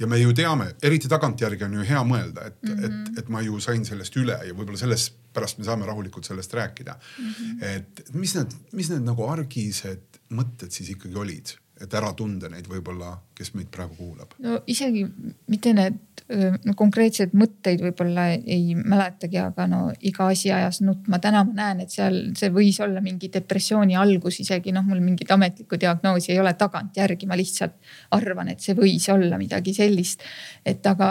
ja me ju teame, eriti tagantjärgi on ju hea mõelda, et mm, -hmm. et, et ma ju sain sellest üle ja võib-olla sellest pärast me saame rahulikult sellest rääkida mm. -hmm. et mis need, mis need nagu argised mõtted siis ikkagi olid? Et ära tunda neid võib-olla, kes meid praegu kuulab? no isegi mitte need no, konkreetseid mõtteid võib-olla ei mäletagi, aga no iga asi ajas nutma. täna ma näen, et seal see võis olla mingi depressiooni algus isegi noh, mul mingit ametlikku diagnoosi ei ole tagantjärgi, ma lihtsalt arvan, et see võis olla midagi sellist. et aga,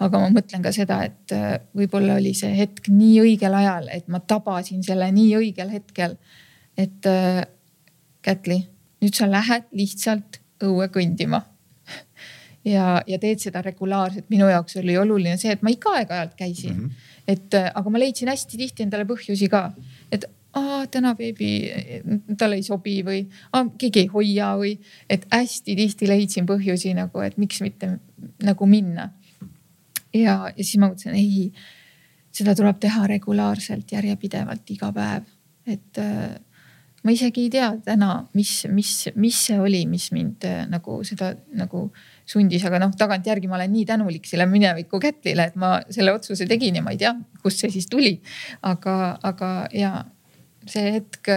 aga ma mõtlen ka seda, et võib-olla oli see hetk nii õigel ajal, et ma tabasin selle nii õigel hetkel. et Kätli nüüd sa lähed lihtsalt õue kõndima. ja, ja teed seda regulaarselt, minu jaoks oli oluline see, et ma ikka aeg-ajalt käisin mm. -hmm. et aga ma leidsin hästi tihti endale põhjusi ka, et aa, täna beebi, talle ei sobi või aa, keegi ei hoia või et hästi tihti leidsin põhjusi nagu, et miks mitte nagu minna. ja, ja siis ma mõtlesin, ei, seda tuleb teha regulaarselt, järjepidevalt iga päev, et ma isegi ei tea täna, mis, mis, mis see oli, mis mind äh, nagu seda nagu sundis, aga noh, tagantjärgi ma olen nii tänulik selle mineviku Kätlile, et ma selle otsuse tegin ja ma ei tea, kust see siis tuli. aga, aga ja see hetk,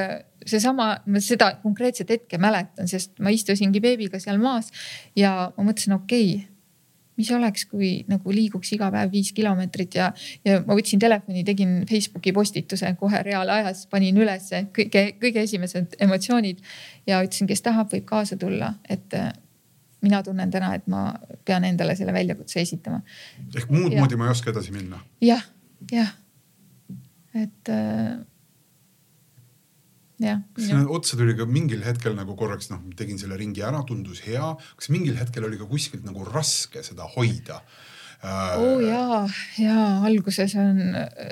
seesama, ma seda konkreetset hetke mäletan, sest ma istusingi beebiga seal maas ja ma mõtlesin, okei okay,, mis oleks, kui nagu liiguks iga päev viis kilomeetrit ja, ja ma võtsin telefoni, tegin Facebooki postituse kohe reaalajas, panin ülesse kõige, kõige esimesed emotsioonid ja ütlesin, kes tahab, võib kaasa tulla, et äh, mina tunnen täna, et ma pean endale selle väljakutse esitama. ehk muud moodi ma ei oska edasi minna ja,? jah, jah. et äh, kas otsa tuli ka mingil hetkel nagu korraks noh, tegin selle ringi ära, tundus hea. kas mingil hetkel oli ka kuskilt nagu raske seda hoida? Äh, oo oh, ja, ja alguses on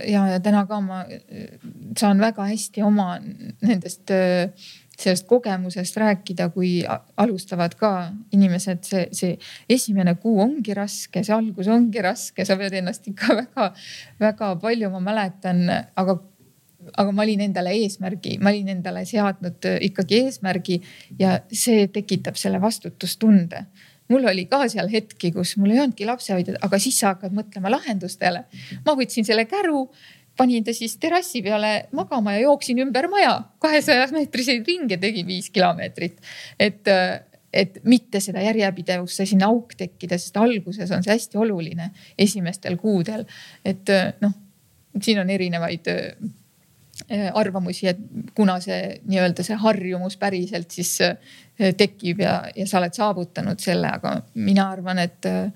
ja, ja täna ka ma saan väga hästi oma nendest sellest kogemusest rääkida, kui alustavad ka inimesed, see, see esimene kuu ongi raske, see algus ongi raske, sa pead ennast ikka väga-väga palju, ma mäletan, aga aga ma olin endale eesmärgi, ma olin endale seadnud äh, ikkagi eesmärgi ja see tekitab selle vastutustunde. mul oli ka seal hetki, kus mul ei olnudki lapsehoidjat, aga siis sa hakkad mõtlema lahendustele. ma võtsin selle käru, panin ta siis terrassi peale magama ja jooksin ümber maja kahesaja meetriseid ringe, tegin viis kilomeetrit. et, äh, et mitte seda järjepidevusse sinna auk tekkida, sest alguses on see hästi oluline esimestel kuudel. et äh, noh, siin on erinevaid arvamusi, et kuna see nii-öelda see harjumus päriselt siis äh, tekib ja, ja sa oled saavutanud selle, aga mina arvan, et äh,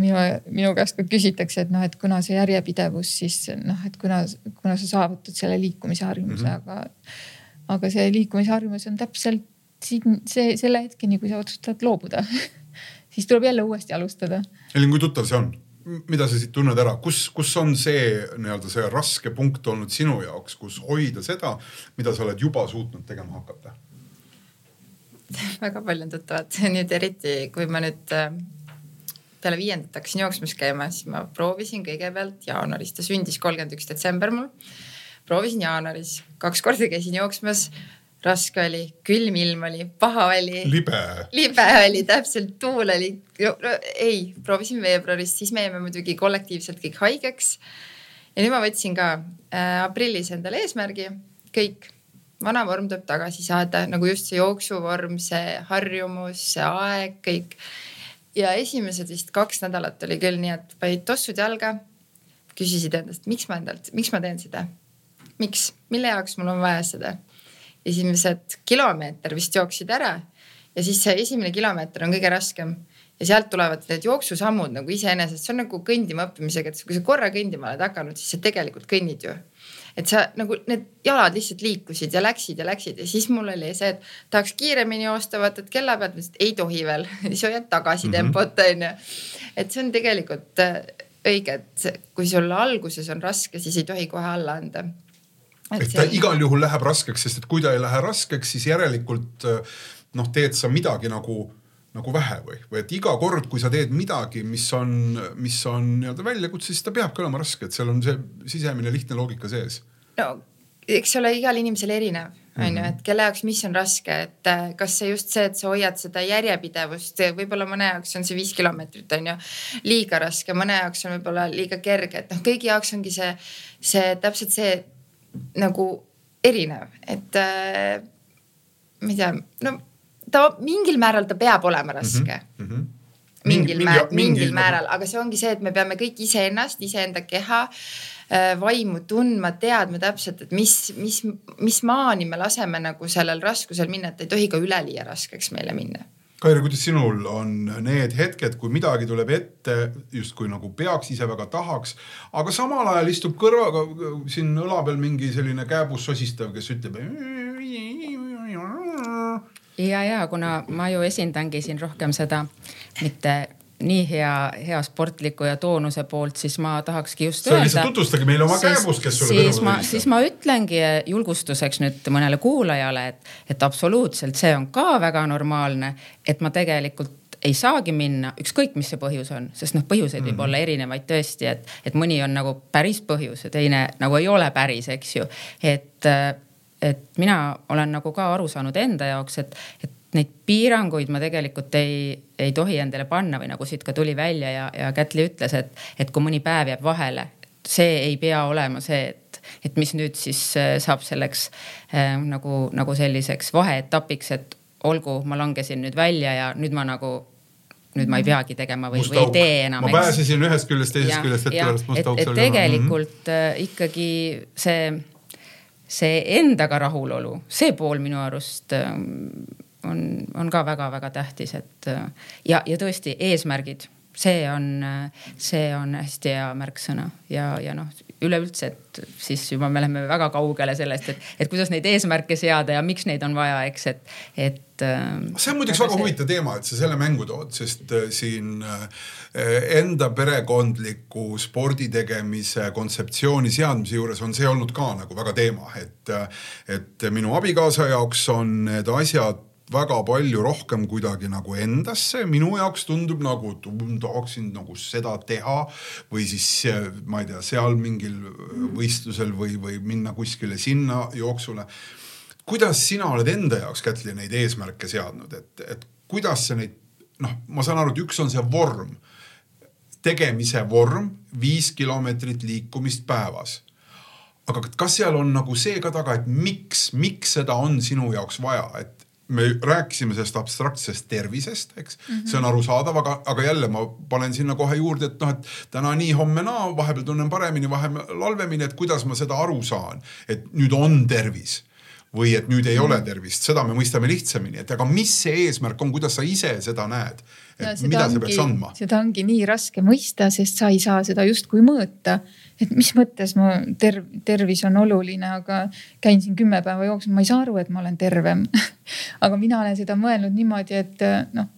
minu, minu käest ka küsitakse, et noh, et kuna see järjepidevus siis noh, et kuna, kuna sa saavutad selle liikumise harjumuse mm, -hmm. aga, aga see liikumise harjumus on täpselt siin see selle hetkeni, kui sa otsustad loobuda siis tuleb jälle uuesti alustada. Elin, kui tuttav see on? Mida sa siit tunned ära, kus, kus on see nii-öelda see raske punkt olnud sinu jaoks, kus hoida seda, mida sa oled juba suutnud tegema hakata? väga palju on tuttavat, nüüd eriti kui ma nüüd äh, peale viiendat hakkasin jooksmas käima, siis ma proovisin kõigepealt jaanuaris, ta sündis kolmkümmend üks detsember mul. proovisin jaanuaris, kaks korda käisin jooksmas raske oli, külm ilm oli, paha oli. libe. libe oli, täpselt, tuul oli no,. ei, proovisin veebruaris, siis me jäime muidugi kollektiivselt kõik haigeks. ja nüüd ma võtsin ka äh, aprillis endale eesmärgi, kõik, vana vorm tuleb tagasi saada, nagu just see jooksuvorm, see harjumus, see aeg, kõik. ja esimesed vist kaks nädalat oli küll nii, et panid tossud jalga, küsisid endast, miks ma endalt, miks ma teen seda? miks, mille jaoks mul on vaja seda? Esimesed kilomeeter vist jooksid ära ja siis see esimene kilomeeter on kõige raskem ja sealt tulevad need jooksusammud nagu iseenesest, see on nagu kõndima õppimisega, et kui sa korra kõndima oled hakanud, siis sa tegelikult kõnnid ju. et sa nagu need jalad lihtsalt liikusid ja läksid ja läksid ja siis mul oli see, et tahaks kiiremini joosta, vaatad kella pealt, ei tohi veel siis hoiad tagasi mm -hmm. tempot onju. et see on tegelikult äh, õige, et kui sul alguses on raske, siis ei tohi kohe alla anda et ta igal juhul läheb raskeks, sest et kui ta ei lähe raskeks, siis järelikult äh, noh, teed sa midagi nagu, nagu vähe või, või et iga kord, kui sa teed midagi, mis on, mis on nii-öelda väljakutse, siis ta peabki olema raske, et seal on see sisemine lihtne loogika sees. no eks ole igal inimesel erinev on ju, mhm. et kelle jaoks, mis on raske, et äh, kas see just see, et sa hoiad seda järjepidevust, võib-olla mõne jaoks on see viis kilomeetrit on ju liiga raske, mõne jaoks on võib-olla liiga kerge, et noh, kõigi jaoks ongi see, see täpselt see nagu erinev, et äh, ma ei tea, no ta mingil määral ta peab olema raske mm. -hmm. mingil mingi, määral, mingil, mingil määral, aga see ongi see, et me peame kõik iseennast, iseenda keha äh,, vaimu tundma, teadma täpselt, et mis, mis, mis maani me laseme nagu sellel raskusel minna, et ei tohi ka üleliia raskeks meile minna Kairi, kuidas sinul on need hetked, kui midagi tuleb ette, justkui nagu peaks, ise väga tahaks, aga samal ajal istub kõrvaga siin õla peal mingi selline kääbus sosistav, kes ütleb. ja, ja kuna ma ju esindangi siin rohkem seda mitte nii hea, hea sportliku ja toonuse poolt, siis ma tahakski just sa öelda. tutvustage meile oma kääbust, kes sulle siis ma, siis ma ütlengi julgustuseks nüüd mõnele kuulajale, et, et absoluutselt see on ka väga normaalne, et ma tegelikult ei saagi minna, ükskõik, mis see põhjus on, sest noh, põhjuseid mm -hmm. võib mhm. olla erinevaid tõesti, et, et mõni on nagu päris põhjus ja teine nagu ei ole päris, eks ju. et, et mina olen nagu ka aru saanud enda jaoks, et, et neid piiranguid ma tegelikult ei, ei tohi endale panna või nagu siit ka tuli välja ja, ja Kätli ütles, et, et kui mõni päev jääb vahele, see ei pea olema see, et, et mis nüüd siis äh, saab selleks äh, nagu, nagu selliseks vaheetapiks, et olgu, ma langesin nüüd välja ja nüüd ma nagu nüüd ma ei peagi tegema või, või ei tee enam. ma pääsesin ühest küljest teisest ja, küljest ette pärast musta auku. et tegelikult mm -hmm. ikkagi see, see endaga rahulolu, see pool minu arust on, on ka väga-väga tähtis, et ja, ja tõesti eesmärgid see on, see on hästi hea märksõna ja, ja noh, üleüldse, et siis juba me läheme väga kaugele sellest, et, et kuidas neid eesmärke seada ja miks neid on vaja, eks, et, et. Ähm, see on muideks väga see... huvitav teema, et sa selle mängu tood, sest äh, siin äh, enda perekondliku spordi tegemise kontseptsiooni seadmise juures on see olnud ka nagu väga teema, et, äh, et minu abikaasa jaoks on need asjad väga palju rohkem kuidagi nagu endasse, minu jaoks tundub nagu, et tahaksin nagu seda teha või siis ma ei tea, seal mingil võistlusel või, või minna kuskile sinna jooksule. kuidas sina oled enda jaoks, Kätli, neid eesmärke seadnud, et, et kuidas sa neid noh, ma saan aru, et üks on see vorm, tegemise vorm, viis kilomeetrit liikumist päevas. Aga kas seal on nagu see ka taga, et miks, miks seda on sinu jaoks vaja, et me rääkisime sellest abstraktsest tervisest, eks mm, -hmm. see on arusaadav, aga, aga jälle ma panen sinna kohe juurde, et noh, et täna nii, homme naa, vahepeal tunnen paremini, vahepeal halvemini, et kuidas ma seda aru saan, et nüüd on tervis või et nüüd ei ole mhm. tervist, seda me mõistame lihtsamini, et aga mis see eesmärk on, kuidas sa ise seda näed? et no, mida ongi, see peaks andma? seda ongi nii raske mõista, sest sa ei saa seda justkui mõõta et mis mõttes mu terv-, tervis on oluline, aga käin siin kümme päeva jooksmas, ma ei saa aru, et ma olen tervem aga mina olen seda mõelnud niimoodi, et noh,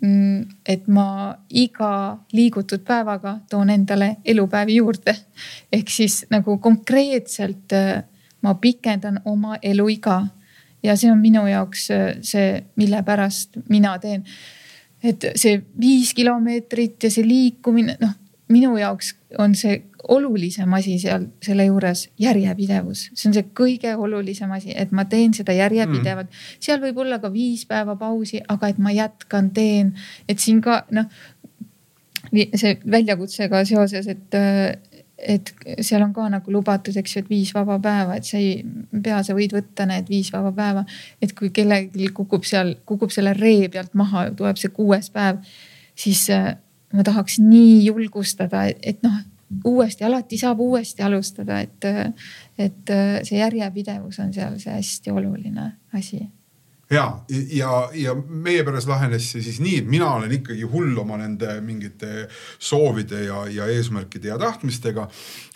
mm, et ma iga liigutud päevaga toon endale elupäevi juurde. ehk siis nagu konkreetselt äh, ma pikendan oma eluiga ja see on minu jaoks äh, see, mille pärast mina teen. et see viis kilomeetrit ja see liikumine, noh minu jaoks on see olulisem asi seal selle juures järjepidevus, see on see kõige olulisem asi, et ma teen seda järjepidevalt mm.. seal võib olla ka viis päeva pausi, aga et ma jätkan, teen, et siin ka noh. see väljakutsega seoses, et, et seal on ka nagu lubatud, eks ju, et viis vaba päeva, et sa ei pea, sa võid võtta need viis vaba päeva. et kui kellelgi kukub seal, kukub selle ree pealt maha, tuleb see kuues päev, siis ma tahaks nii julgustada, et, et noh uuesti, alati saab uuesti alustada, et, et see järjepidevus on seal see hästi oluline asi ja, ja, ja meie peres lahenes see siis nii, et mina olen ikkagi hull oma nende mingite soovide ja, ja eesmärkide ja tahtmistega.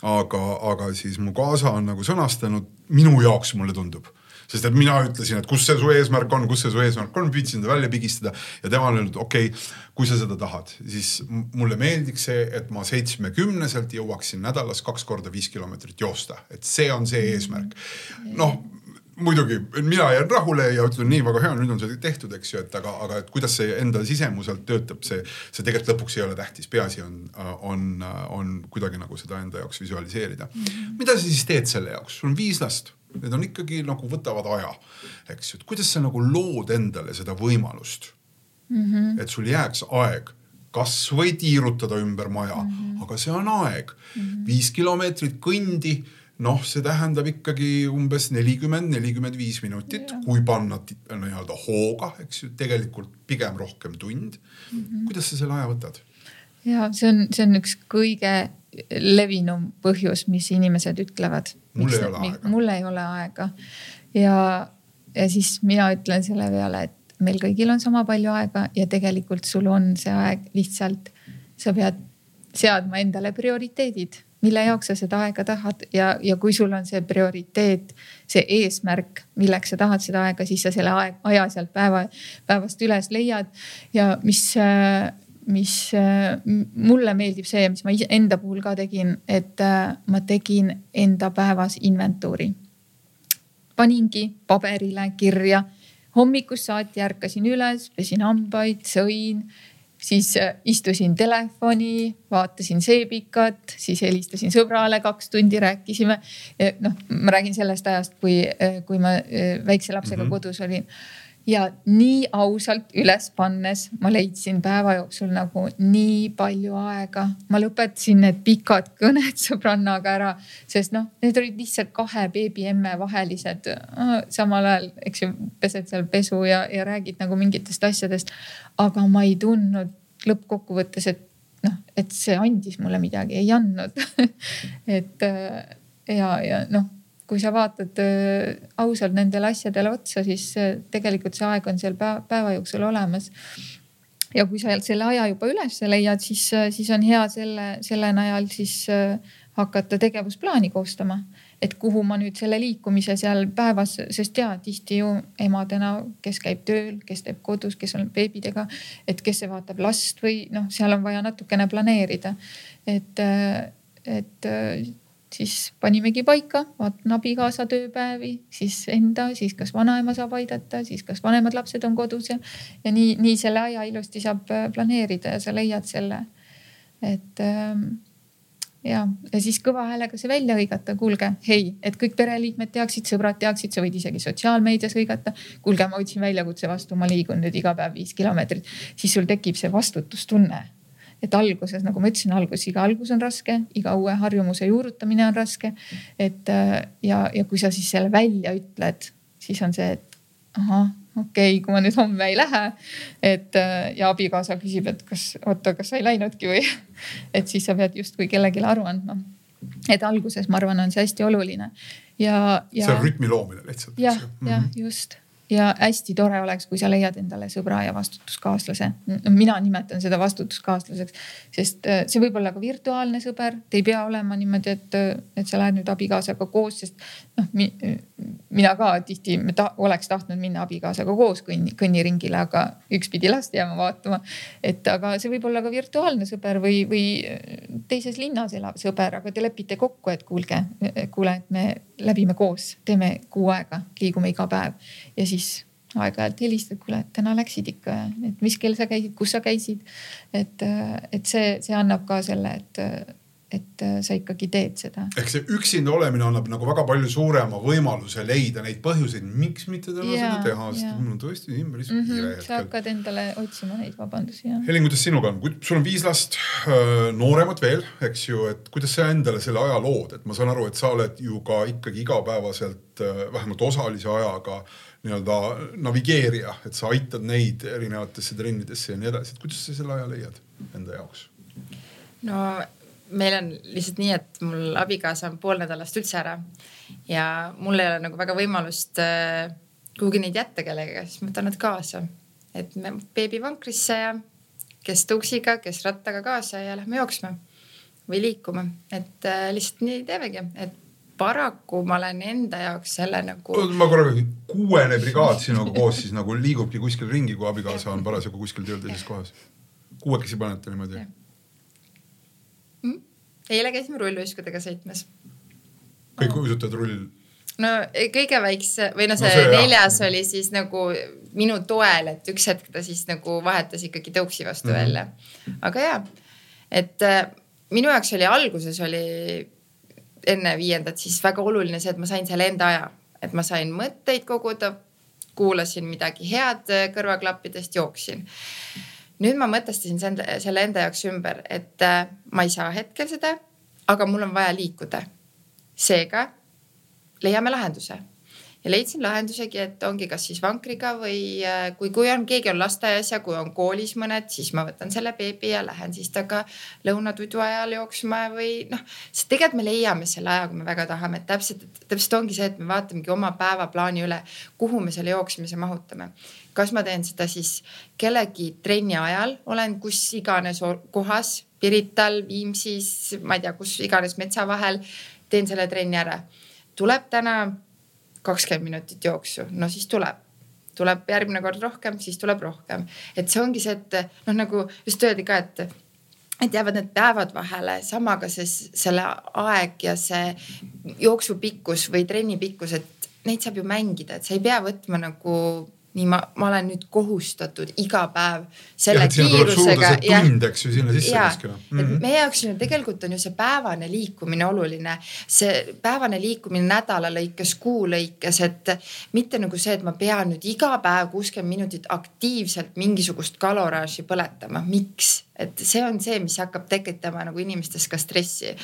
aga, aga siis mu kaasa on nagu sõnastanud minu jaoks, mulle tundub sest et mina ütlesin, et kus see su eesmärk on, kus see su eesmärk on, püüdsin ta välja pigistada ja tema on öelnud, okei okay,, kui sa seda tahad, siis mulle meeldiks see, et ma seitsmekümneselt jõuaksin nädalas kaks korda viis kilomeetrit joosta, et see on see eesmärk. noh muidugi mina jään rahule ja ütlen nii väga hea, nüüd on see tehtud, eks ju, et aga, aga et kuidas see enda sisemuselt töötab, see, see tegelikult lõpuks ei ole tähtis, peaasi on, on, on kuidagi nagu seda enda jaoks visualiseerida mm. -hmm. mida sa siis teed selle jaoks, sul on viis last need on ikkagi nagu võtavad aja, eks ju, et kuidas sa nagu lood endale seda võimalust mm. -hmm. et sul jääks aeg kasvõi tiirutada ümber maja mm, -hmm. aga see on aeg mm. -hmm. viis kilomeetrit kõndi, noh, see tähendab ikkagi umbes nelikümmend, nelikümmend viis minutit, kui panna nii-öelda hooga, eks ju, tegelikult pigem rohkem tund mm. -hmm. kuidas sa selle aja võtad? Ja see on, see on üks kõige levinum põhjus, mis inimesed ütlevad. Mul ei ole aega. mul ei ole aega. Ja, ja siis mina ütlen selle peale, et meil kõigil on sama palju aega ja tegelikult sul on see aeg lihtsalt, sa pead seadma endale prioriteedid, mille jaoks sa seda aega tahad. Ja, ja kui sul on see prioriteet, see eesmärk, milleks sa tahad seda aega, siis sa selle aeg, aja sealt päeva, päevast üles leiad. Ja mis mis äh, mulle meeldib see, mis ma enda puhul ka tegin, et äh, ma tegin enda päevas inventuuri. paningi paberile kirja, hommikust saati ärkasin üles, pesin hambaid, sõin, siis äh, istusin telefoni, vaatasin seebikat, siis helistasin sõbrale, kaks tundi rääkisime. noh, ma räägin sellest ajast, kui, kui ma väikse lapsega mm -hmm. kodus olin ja nii ausalt üles pannes ma leidsin päeva jooksul nagu nii palju aega. ma lõpetasin need pikad kõned sõbrannaga ära, sest noh, need olid lihtsalt kahe beebiemme vahelised. samal ajal, eks ju, pesed seal pesu ja, ja räägid nagu mingitest asjadest. aga ma ei tundnud lõppkokkuvõttes, et noh, et see andis mulle midagi, ei andnud et äh, ja, ja noh, kui sa vaatad äh, ausalt nendele asjadele otsa, siis äh, tegelikult see aeg on seal päeva, jooksul olemas ja kui sa selle aja juba üles leiad, siis, siis on hea selle, selle najal siis hakata tegevusplaani koostama et kuhu ma nüüd selle liikumise seal päevas, sest ja tihti ju emadena, kes käib tööl, kes teeb kodus, kes on beebidega, et kes vaatab last või noh, seal on vaja natukene planeerida. et, et siis panimegi paika, vaatan abikaasa tööpäevi, siis enda, siis kas vanaema saab aidata, siis kas vanemad lapsed on kodus ja, ja nii, nii selle aja ilusti saab planeerida ja sa leiad selle. et ähm, ja, ja siis kõva häälega see välja hõigata, kuulge, hei, et kõik pereliikmed teaksid, sõbrad teaksid, sa võid isegi sotsiaalmeedias hõigata. kuulge, ma võtsin väljakutse vastu, ma liigun nüüd iga päev viis kilomeetrit, siis sul tekib see vastutustunne. Et alguses, nagu ma ütlesin, algus, iga algus on raske, iga uue harjumuse juurutamine on raske. et ja, ja kui sa siis selle välja ütled, siis on see, et ahah okei okay,, kui ma nüüd homme ei lähe. et äh, ja abikaasa küsib, et kas, oota, kas sa ei läinudki või et siis sa pead justkui kellelegi aru andma. et alguses, ma arvan, on see hästi oluline ja, ja. see on rütmi loomine lihtsalt. jah, jah, mhm. just ja hästi tore oleks, kui sa leiad endale sõbra ja vastutuskaaslase. mina nimetan seda vastutuskaaslaseks, sest äh, see võib olla ka virtuaalne sõber, te ei pea olema niimoodi, et, et sa lähed nüüd abikaasaga koos, sest noh mina ka tihti ta, oleks tahtnud minna abikaasaga koos kõnni, kõnniringile, aga üks pidi last jääma vaatama. et aga see võib olla ka virtuaalne sõber või, või teises linnas elav sõber, aga te lepite kokku, et kuulge, kuule, et me läbime koos, teeme kuu aega, liigume iga päev ja siis aeg-ajalt helistad, kuule, et täna läksid ikka, et mis kell sa käisid, kus sa käisid. et, et see, see annab ka selle, et, et sa ikkagi teed seda. ehk see üksinda olemine annab nagu väga palju suurema võimaluse leida neid põhjuseid, miks mitte täna seda teha, sest mul on tõesti päris mm -hmm, kiire sa hakkad endale otsima neid vabandusi jah. Helin, kuidas sinuga on, sul on viis last, nooremad veel, eks ju, et kuidas sa endale selle aja lood, et ma saan aru, et sa oled ju ka ikkagi igapäevaselt vähemalt osalise ajaga nii-öelda navigeerija, et sa aitad neid erinevatesse trennidesse ja nii edasi, et kuidas sa selle aja leiad enda jaoks? no meil on lihtsalt nii, et mul abikaasa on pool nädalast üldse ära ja mul ei ole nagu väga võimalust äh, kuhugi neid jätta kellegagi, siis ma võtan nad kaasa. et me beebi vankrisse ja kes tuksiga, kes rattaga kaasa ja lähme jooksma või liikuma, et äh, lihtsalt nii teemegi, et paraku ma olen enda jaoks selle nagu. ma korraga, kuuene brigaad sinuga koos siis nagu liigubki kuskil ringi, kui abikaasa on parasjagu kuskil tööl teises kohas. kuuekesi panete niimoodi? Mm? eile käisime rulluiskudega sõitmas. kõik uisutavad rull? no kõige väikse või no see, no see neljas jah. oli siis nagu minu toel, et üks hetk ta siis nagu vahetas ikkagi tõuksi vastu mm -hmm. välja. aga ja, et äh, minu jaoks oli alguses oli enne viiendat, siis väga oluline see, et ma sain selle enda aja, et ma sain mõtteid koguda, kuulasin midagi head kõrvaklappidest, jooksin. Nüüd ma mõtestasin selle enda jaoks ümber, et äh, ma ei saa hetkel seda, aga mul on vaja liikuda. seega leiame lahenduse ja leidsin lahendusegi, et ongi kas siis vankriga või äh, kui, kui on, keegi on lasteaias ja kui on koolis mõned, siis ma võtan selle beebi ja lähen siis temaga lõunatudu ajal jooksma või noh. sest tegelikult me leiame selle aja, kui me väga tahame, et täpselt, täpselt ongi see, et me vaatamegi oma päevaplaani üle, kuhu me selle jooksmise mahutame. Kas ma teen seda siis kellegi trenni ajal, olen kus iganes kohas, Pirital, Viimsis, ma ei tea, kus iganes metsa vahel, teen selle trenni ära. tuleb täna kakskümmend minutit jooksu, no siis tuleb tuleb järgmine kord rohkem, siis tuleb rohkem. et see ongi see, et noh, nagu just öeldi ka, et, et jäävad need päevad vahele, sama ka see, selle aeg ja see jooksu pikkus või trenni pikkus, et neid saab ju mängida, et sa ei pea võtma nagu nii ma, ma olen nüüd kohustatud iga päev selle ja, kiirusega. tund, eks ju, sinna sisse kuskile mm. -hmm. meie jaoks on ju tegelikult on ju see päevane liikumine oluline, see päevane liikumine nädala lõikes, kuu lõikes, et mitte nagu see, et ma pean nüüd iga päev kuuskümmend minutit aktiivselt mingisugust kaloraaži põletama, miks? et see on see, mis hakkab tekitama nagu inimestes ka stressi.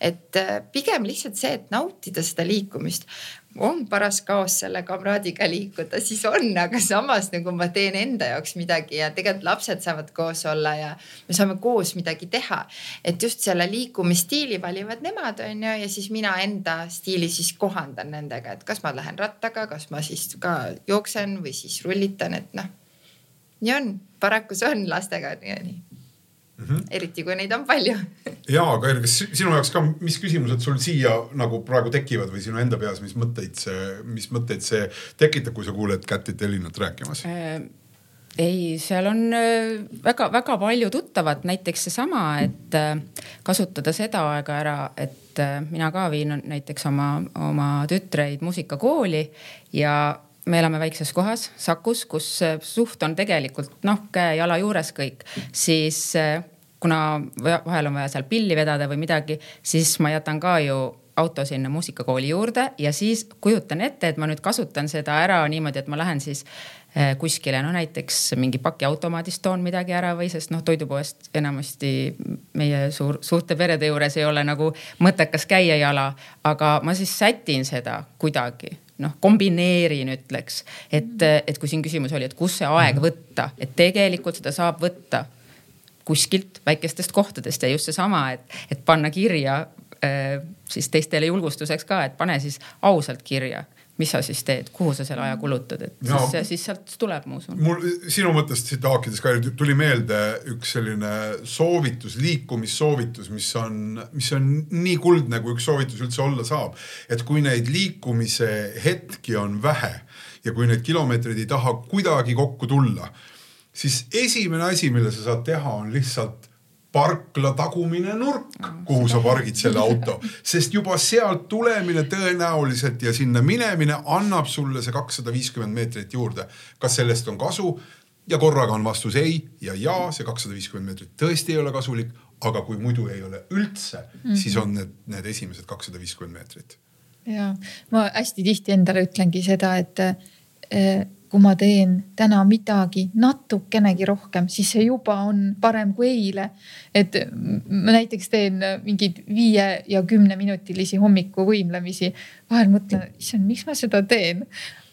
et pigem lihtsalt see, et nautida seda liikumist on paras kaos selle kamraadiga liikuda, siis on, aga samas nagu ma teen enda jaoks midagi ja tegelikult lapsed saavad koos olla ja me saame koos midagi teha. et just selle liikumisstiili valivad nemad on ju ja siis mina enda stiili siis kohandan nendega, et kas ma lähen rattaga, kas ma siis ka jooksen või siis rullitan, et noh. nii on, paraku see on lastega nii mm. -hmm. eriti kui neid on palju ja, aga kas sinu jaoks ka, mis küsimused sul siia nagu praegu tekivad või sinu enda peas, mis mõtteid see, mis mõtteid see tekitab, kui sa kuuled Kätit Elinat rääkimas äh,? ei, seal on väga-väga äh, palju tuttavat, näiteks seesama, et äh, kasutada seda aega ära, et äh, mina ka viin näiteks oma, oma tütreid muusikakooli ja me elame väikses kohas, Sakus, kus suht on tegelikult noh, käe-jala juures kõik, siis kuna vahel on vaja seal pilli vedada või midagi, siis ma jätan ka ju auto sinna muusikakooli juurde ja siis kujutan ette, et ma nüüd kasutan seda ära niimoodi, et ma lähen siis kuskile, no näiteks mingi pakiautomaadist toon midagi ära või sest noh, toidupoest enamasti meie suur, suurte perede juures ei ole nagu mõttekas käia jala, aga ma siis sätin seda kuidagi noh, kombineerin, ütleks, et, mhm. et kui siin küsimus oli, et kus see aeg mhm. võtta, et tegelikult seda saab võtta kuskilt väikestest kohtadest ja just seesama, et, et panna kirja äh, siis teistele julgustuseks ka, et pane siis ausalt kirja mis sa siis teed, kuhu sa selle aja kulutad, et no, siis, siis sealt tuleb, ma usun. mul sinu mõttest siit haakides ka tuli meelde üks selline soovitus, liikumissoovitus, mis on, mis on nii kuldne, kui üks soovitus üldse olla saab. et kui neid liikumise hetki on vähe ja kui need kilomeetrid ei taha kuidagi kokku tulla, siis esimene asi, mille sa saad teha, on lihtsalt parkla tagumine nurk, kuhu sa pargid selle auto, sest juba sealt tulemine tõenäoliselt ja sinna minemine annab sulle see kakssada viiskümmend meetrit juurde. kas sellest on kasu? ja korraga on vastus ei ja ja, see kakssada viiskümmend meetrit tõesti ei ole kasulik, aga kui muidu ei ole üldse mm, -hmm. siis on need, need esimesed kakssada viiskümmend meetrit. ja ma hästi tihti endale ütlengi seda, et eh, kui ma teen täna midagi natukenegi rohkem, siis see juba on parem kui eile. et ma näiteks teen mingeid viie ja kümneminutilisi hommikuvõimlemisi. vahel mõtlen, issand, miks ma seda teen,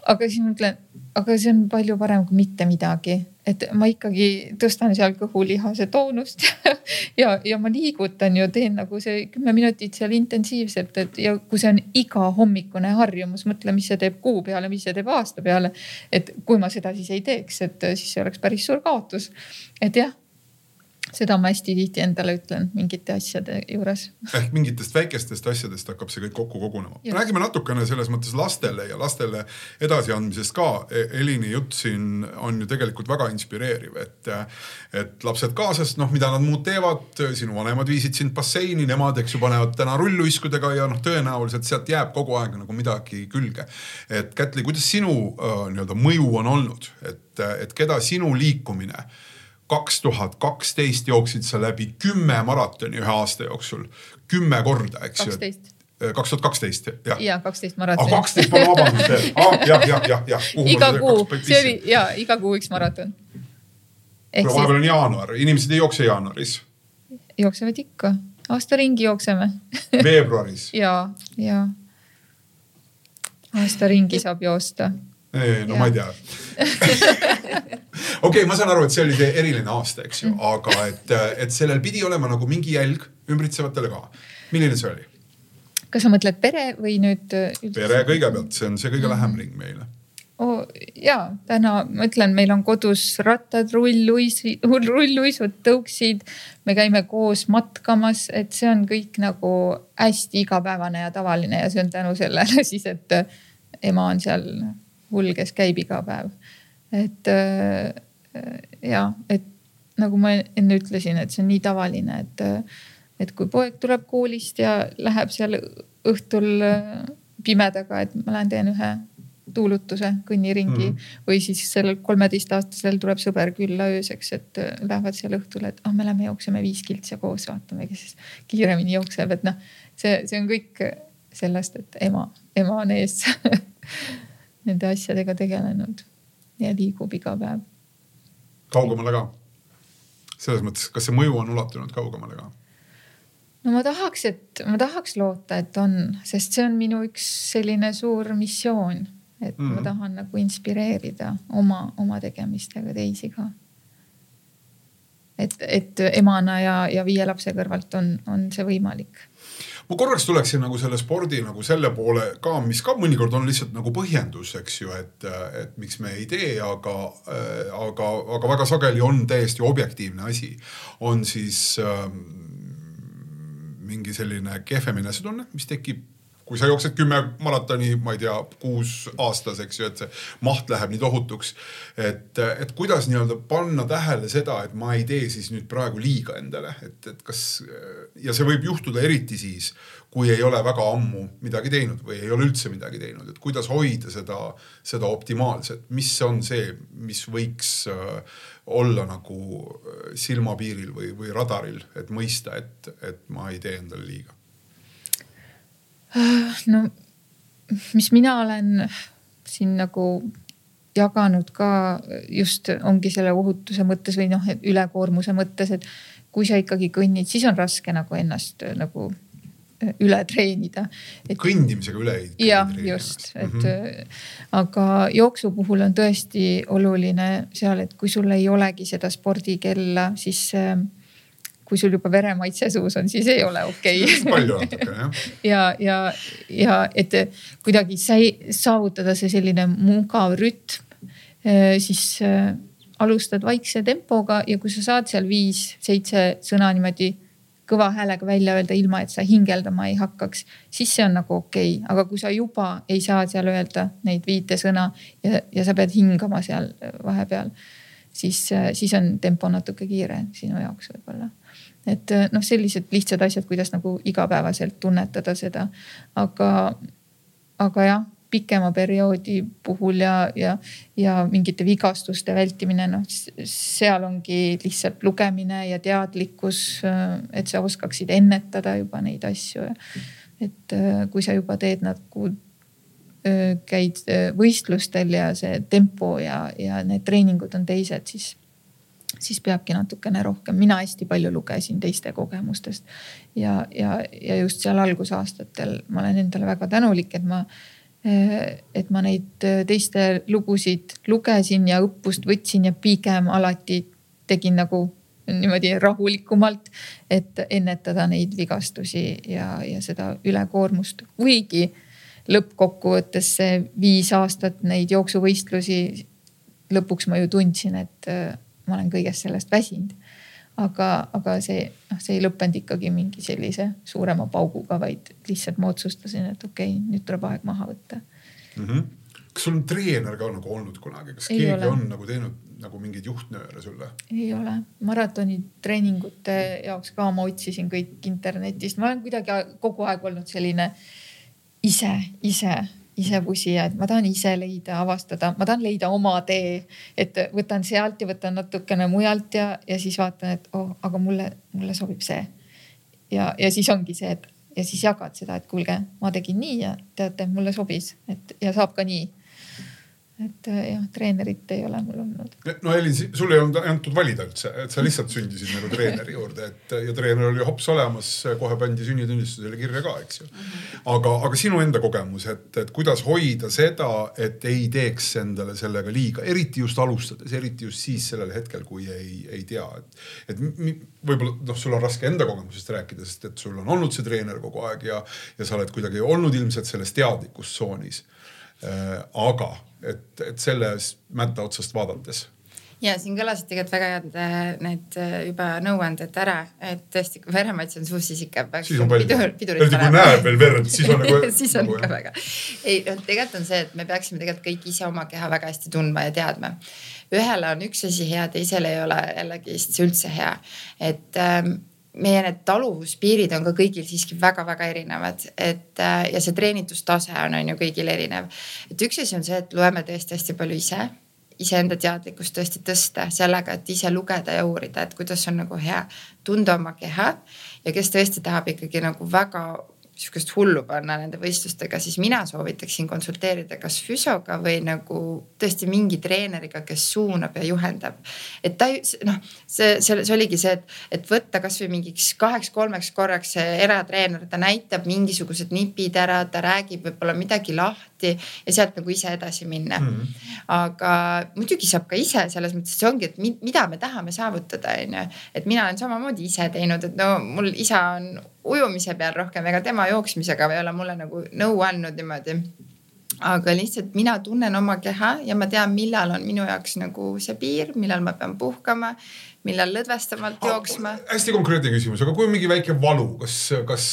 aga siis mõtlen, aga see on palju parem kui mitte midagi, et ma ikkagi tõstan seal kõhulihase toonust ja, ja ma liigutan ju, teen nagu see kümme minutit seal intensiivselt, et ja kui see on igahommikune harjumus, mõtle, mis see teeb kuu peale, mis see teeb aasta peale. et kui ma seda siis ei teeks, et siis see oleks päris suur kaotus. et jah seda ma hästi tihti endale ütlen mingite asjade juures. ehk mingitest väikestest asjadest hakkab see kõik kokku kogunema. räägime natukene selles mõttes lastele ja lastele edasiandmisest ka. E, Elini jutt siin on ju tegelikult väga inspireeriv, et, et lapsed kaasas, noh, mida nad muud teevad, sinu vanemad viisid sind basseini, nemad, eks ju, panevad täna rulluiskudega ja noh, tõenäoliselt sealt jääb kogu aeg nagu midagi külge. et Kätli, kuidas sinu äh, nii-öelda mõju on olnud, et, et keda sinu liikumine äh, kaks tuhat kaksteist jooksid sa läbi kümme maratoni ühe aasta jooksul, kümme korda, eks ju. kaks tuhat kaksteist, jah. ja kaksteist maratoni. kaksteist, palun vabandust veel ah,, jah, jah, jah, jah. iga kuu, see oli ja iga kuu üks maraton. vahepeal on jaanuar, inimesed ei jookse jaanuaris. jooksevad ikka, aasta ringi jookseme veebruaris ja, ja aasta ringi saab joosta ei, no ja. ma ei tea okei okay,, ma saan aru, et see oli see eriline aasta, eks ju mm., aga et, et sellel pidi olema nagu mingi jälg ümbritsevatele ka. milline see oli? kas sa mõtled pere või nüüd? pere kõigepealt, see on see kõige mm. lähem ring meile oh,. ja täna ma ütlen, meil on kodus rattad, rulluisi, rulluisud, tõuksid. me käime koos matkamas, et see on kõik nagu hästi igapäevane ja tavaline ja see on tänu sellele siis, et ema on seal hull, kes käib iga päev. et äh, ja, et nagu ma enne ütlesin, et see on nii tavaline, et, et kui poeg tuleb koolist ja läheb seal õhtul äh, pimedaga, et ma lähen teen ühe tuulutuse, kõnniringi mm -hmm. või siis sellel kolmeteistaastasel tuleb sõber külla ööseks, et äh, lähevad seal õhtul, et ah oh,, me lähme jookseme viis kiltsi koos, vaatame, kes siis kiiremini jookseb, et noh, see, see on kõik sellest, et ema, ema on ees nende asjadega tegelenud ja liigub iga päev. kaugemale ka? selles mõttes, kas see mõju on ulatunud kaugemale ka? no ma tahaks, et ma tahaks loota, et on, sest see on minu üks selline suur missioon, et mm -hmm. ma mhm. tahan nagu inspireerida oma, oma tegemistega teisi ka. et, et emana ja, ja viie lapse kõrvalt on, on see võimalik ma korraks tuleksin nagu selle spordi nagu selle poole ka, mis ka mõnikord on lihtsalt nagu põhjendus, eks ju, et, et miks me ei tee, aga, aga, aga väga sageli on täiesti objektiivne asi. on siis äh, mingi selline kehvem enesetunne, mis tekib kui sa jooksed kümme maratoni, ma ei tea, kuus aastas, eks ju, et see maht läheb nii tohutuks. et, et kuidas nii-öelda panna tähele seda, et ma ei tee siis nüüd praegu liiga endale, et, et kas ja see võib juhtuda eriti siis, kui ei ole väga ammu midagi teinud või ei ole üldse midagi teinud, et kuidas hoida seda, seda optimaalset, mis on see, mis võiks äh, olla nagu äh, silmapiiril või, või radaril, et mõista, et, et ma ei tee endale liiga no mis mina olen siin nagu jaganud ka just ongi selle ohutuse mõttes või noh, ülekoormuse mõttes, et kui sa ikkagi kõnnid, siis on raske nagu ennast nagu äh, üle treenida. kõndimisega üle. jah, just, et mm -hmm. aga jooksu puhul on tõesti oluline seal, et kui sul ei olegi seda spordikella, siis äh, kui sul juba veremaitse suus on, siis ei ole okei okay. palju natukene jah. ja, ja, ja et kuidagi saavutada see selline mugav rütm, eh, siis äh, alustad vaikse tempoga ja kui sa saad seal viis-seitse sõna niimoodi kõva häälega välja öelda, ilma et sa hingeldama ei hakkaks, siis see on nagu okei okay., aga kui sa juba ei saa seal öelda neid viite sõna ja, ja sa pead hingama seal vahepeal, siis, siis on tempo natuke kiire sinu jaoks võib-olla et äh, noh, sellised lihtsad asjad, kuidas nagu igapäevaselt tunnetada seda. aga, aga jah, pikema perioodi puhul ja, ja, ja mingite vigastuste vältimine, noh seal ongi lihtsalt lugemine ja teadlikkus, äh, et sa oskaksid ennetada juba neid asju. et äh, kui sa juba teed nagu käid võistlustel ja see tempo ja, ja need treeningud on teised, siis siis peabki natukene rohkem, mina hästi palju lugesin teiste kogemustest. ja, ja, ja just seal algusaastatel ma olen endale väga tänulik, et ma, et ma neid teiste lugusid lugesin ja õppust võtsin ja pigem alati tegin nagu niimoodi rahulikumalt, et ennetada neid vigastusi ja, ja seda ülekoormust, kuigi lõppkokkuvõttes see viis aastat neid jooksuvõistlusi lõpuks ma ju tundsin, et ma olen kõigest sellest väsinud. aga, aga see, noh, see ei lõppenud ikkagi mingi sellise suurema pauguga, vaid lihtsalt ma otsustasin, et okei okay,, nüüd tuleb aeg maha võtta mm. -hmm. kas sul on treener ka nagu olnud kunagi, kas ei keegi ole. on nagu teinud nagu mingeid juhtnööre sulle? ei ole, maratonitreeningute jaoks ka ma otsisin kõik internetist, ma olen kuidagi kogu aeg olnud selline ise, ise ise pusija, et ma tahan ise leida, avastada, ma tahan leida oma tee. et võtan sealt ja võtan natukene mujalt ja, ja siis vaatan, et oh, aga mulle, mulle sobib see. ja, ja siis ongi see, et ja siis jagad seda, et kuulge, ma tegin nii ja teate, mulle sobis, et ja saab ka nii et äh, jah, treenerit ei ole mul olnud. no Elin, sul ei olnud antud valida üldse, et sa lihtsalt sündisid nagu treeneri juurde, et ja treener oli hops olemas, kohe pandi sünnitunnistusele kirja ka, eks ju. aga, aga sinu enda kogemus, et, et kuidas hoida seda, et ei teeks endale sellega liiga, eriti just alustades, eriti just siis sellel hetkel, kui ei, ei tea, et, et võib-olla noh, sul on raske enda kogemusest rääkida, sest et sul on olnud see treener kogu aeg ja, ja sa oled kuidagi olnud ilmselt selles teadlikus tsoonis aga et, et selles mätta otsast vaadates ja siin kõlasid tegelikult väga head äh, need äh, juba nõuanded ära, et tõesti, kui veremaitse on suus, siis ikka peaks. siis on palju, eriti kui näeb veel verd, siis on nagu. siis on nagu, ikka väga. ei noh, tegelikult on see, et me peaksime tegelikult kõik ise oma keha väga hästi tundma ja teadma. ühele on üks asi hea, teisele ei ole jällegi üldse hea, et ähm, meie need taluvuspiirid on ka kõigil siiski väga-väga erinevad, et äh, ja see treenitustase on, on ju kõigil erinev. et üks asi on see, et loeme tõesti hästi palju ise, iseenda teadlikkust tõesti tõsta sellega, et ise lugeda ja uurida, et kuidas on nagu hea tunda oma keha ja kes tõesti tahab ikkagi nagu väga sihukest hullu panna nende võistlustega, siis mina soovitaksin konsulteerida kas füsioga või nagu tõesti mingi treeneriga, kes suunab ja juhendab. et ta noh, see, see, see oligi see, et, et võtta kasvõi mingiks kaheks-kolmeks korraks see eratreener, ta näitab mingisugused nipid ära, ta räägib võib-olla midagi lahti ja sealt nagu ise edasi minna mm. -hmm. aga muidugi saab ka ise selles mõttes, et see ongi, et mida me tahame saavutada, on ju. et mina olen samamoodi ise teinud, et no mul isa on ujumise peal rohkem, ega tema jooksmisega ei ole mulle nagu nõu andnud niimoodi. aga lihtsalt mina tunnen oma keha ja ma tean, millal on minu jaoks nagu see piir, millal ma pean puhkama, millal lõdvestamalt jooksma. hästi konkreetne küsimus, aga kui on mingi väike valu, kas, kas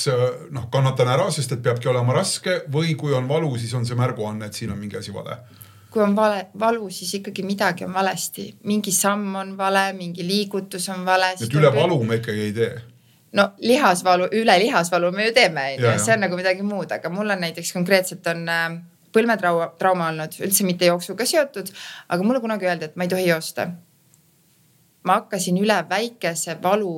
noh, kannatan ära, sest et peabki olema raske või kui on valu, siis on see märguanne, et siin on mingi asi vale kui on vale, valu, siis ikkagi midagi on valesti, mingi samm on vale, mingi liigutus on vale. et üle valu me ikkagi ei tee no lihasvalu, üle lihasvalu me ju teeme, onju, see on nagu midagi muud, aga mul on näiteks konkreetselt on äh, põlmetrauma, trauma olnud, üldse mitte jooksuga seotud, aga mulle kunagi öeldi, et ma ei tohi joosta. ma hakkasin üle väikese valu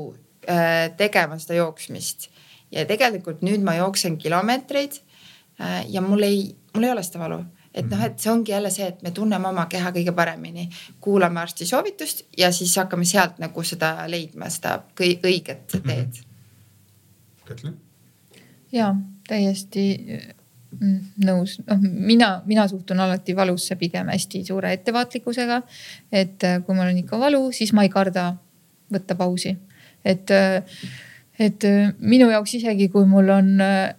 äh, tegema seda jooksmist. Ja tegelikult nüüd ma jooksen kilomeetreid äh, ja mul ei, mul ei ole seda valu et noh, et see ongi jälle see, et me tunneme oma keha kõige paremini, kuulame arsti soovitust ja siis hakkame sealt nagu seda leidma, seda õiget teed mm. -hmm. Kätli? ja täiesti nõus, noh, mina, mina suhtun alati valusse pigem hästi suure ettevaatlikkusega. et äh, kui mul on ikka valu, siis ma ei karda võtta pausi, et, äh, et äh, minu jaoks isegi kui mul on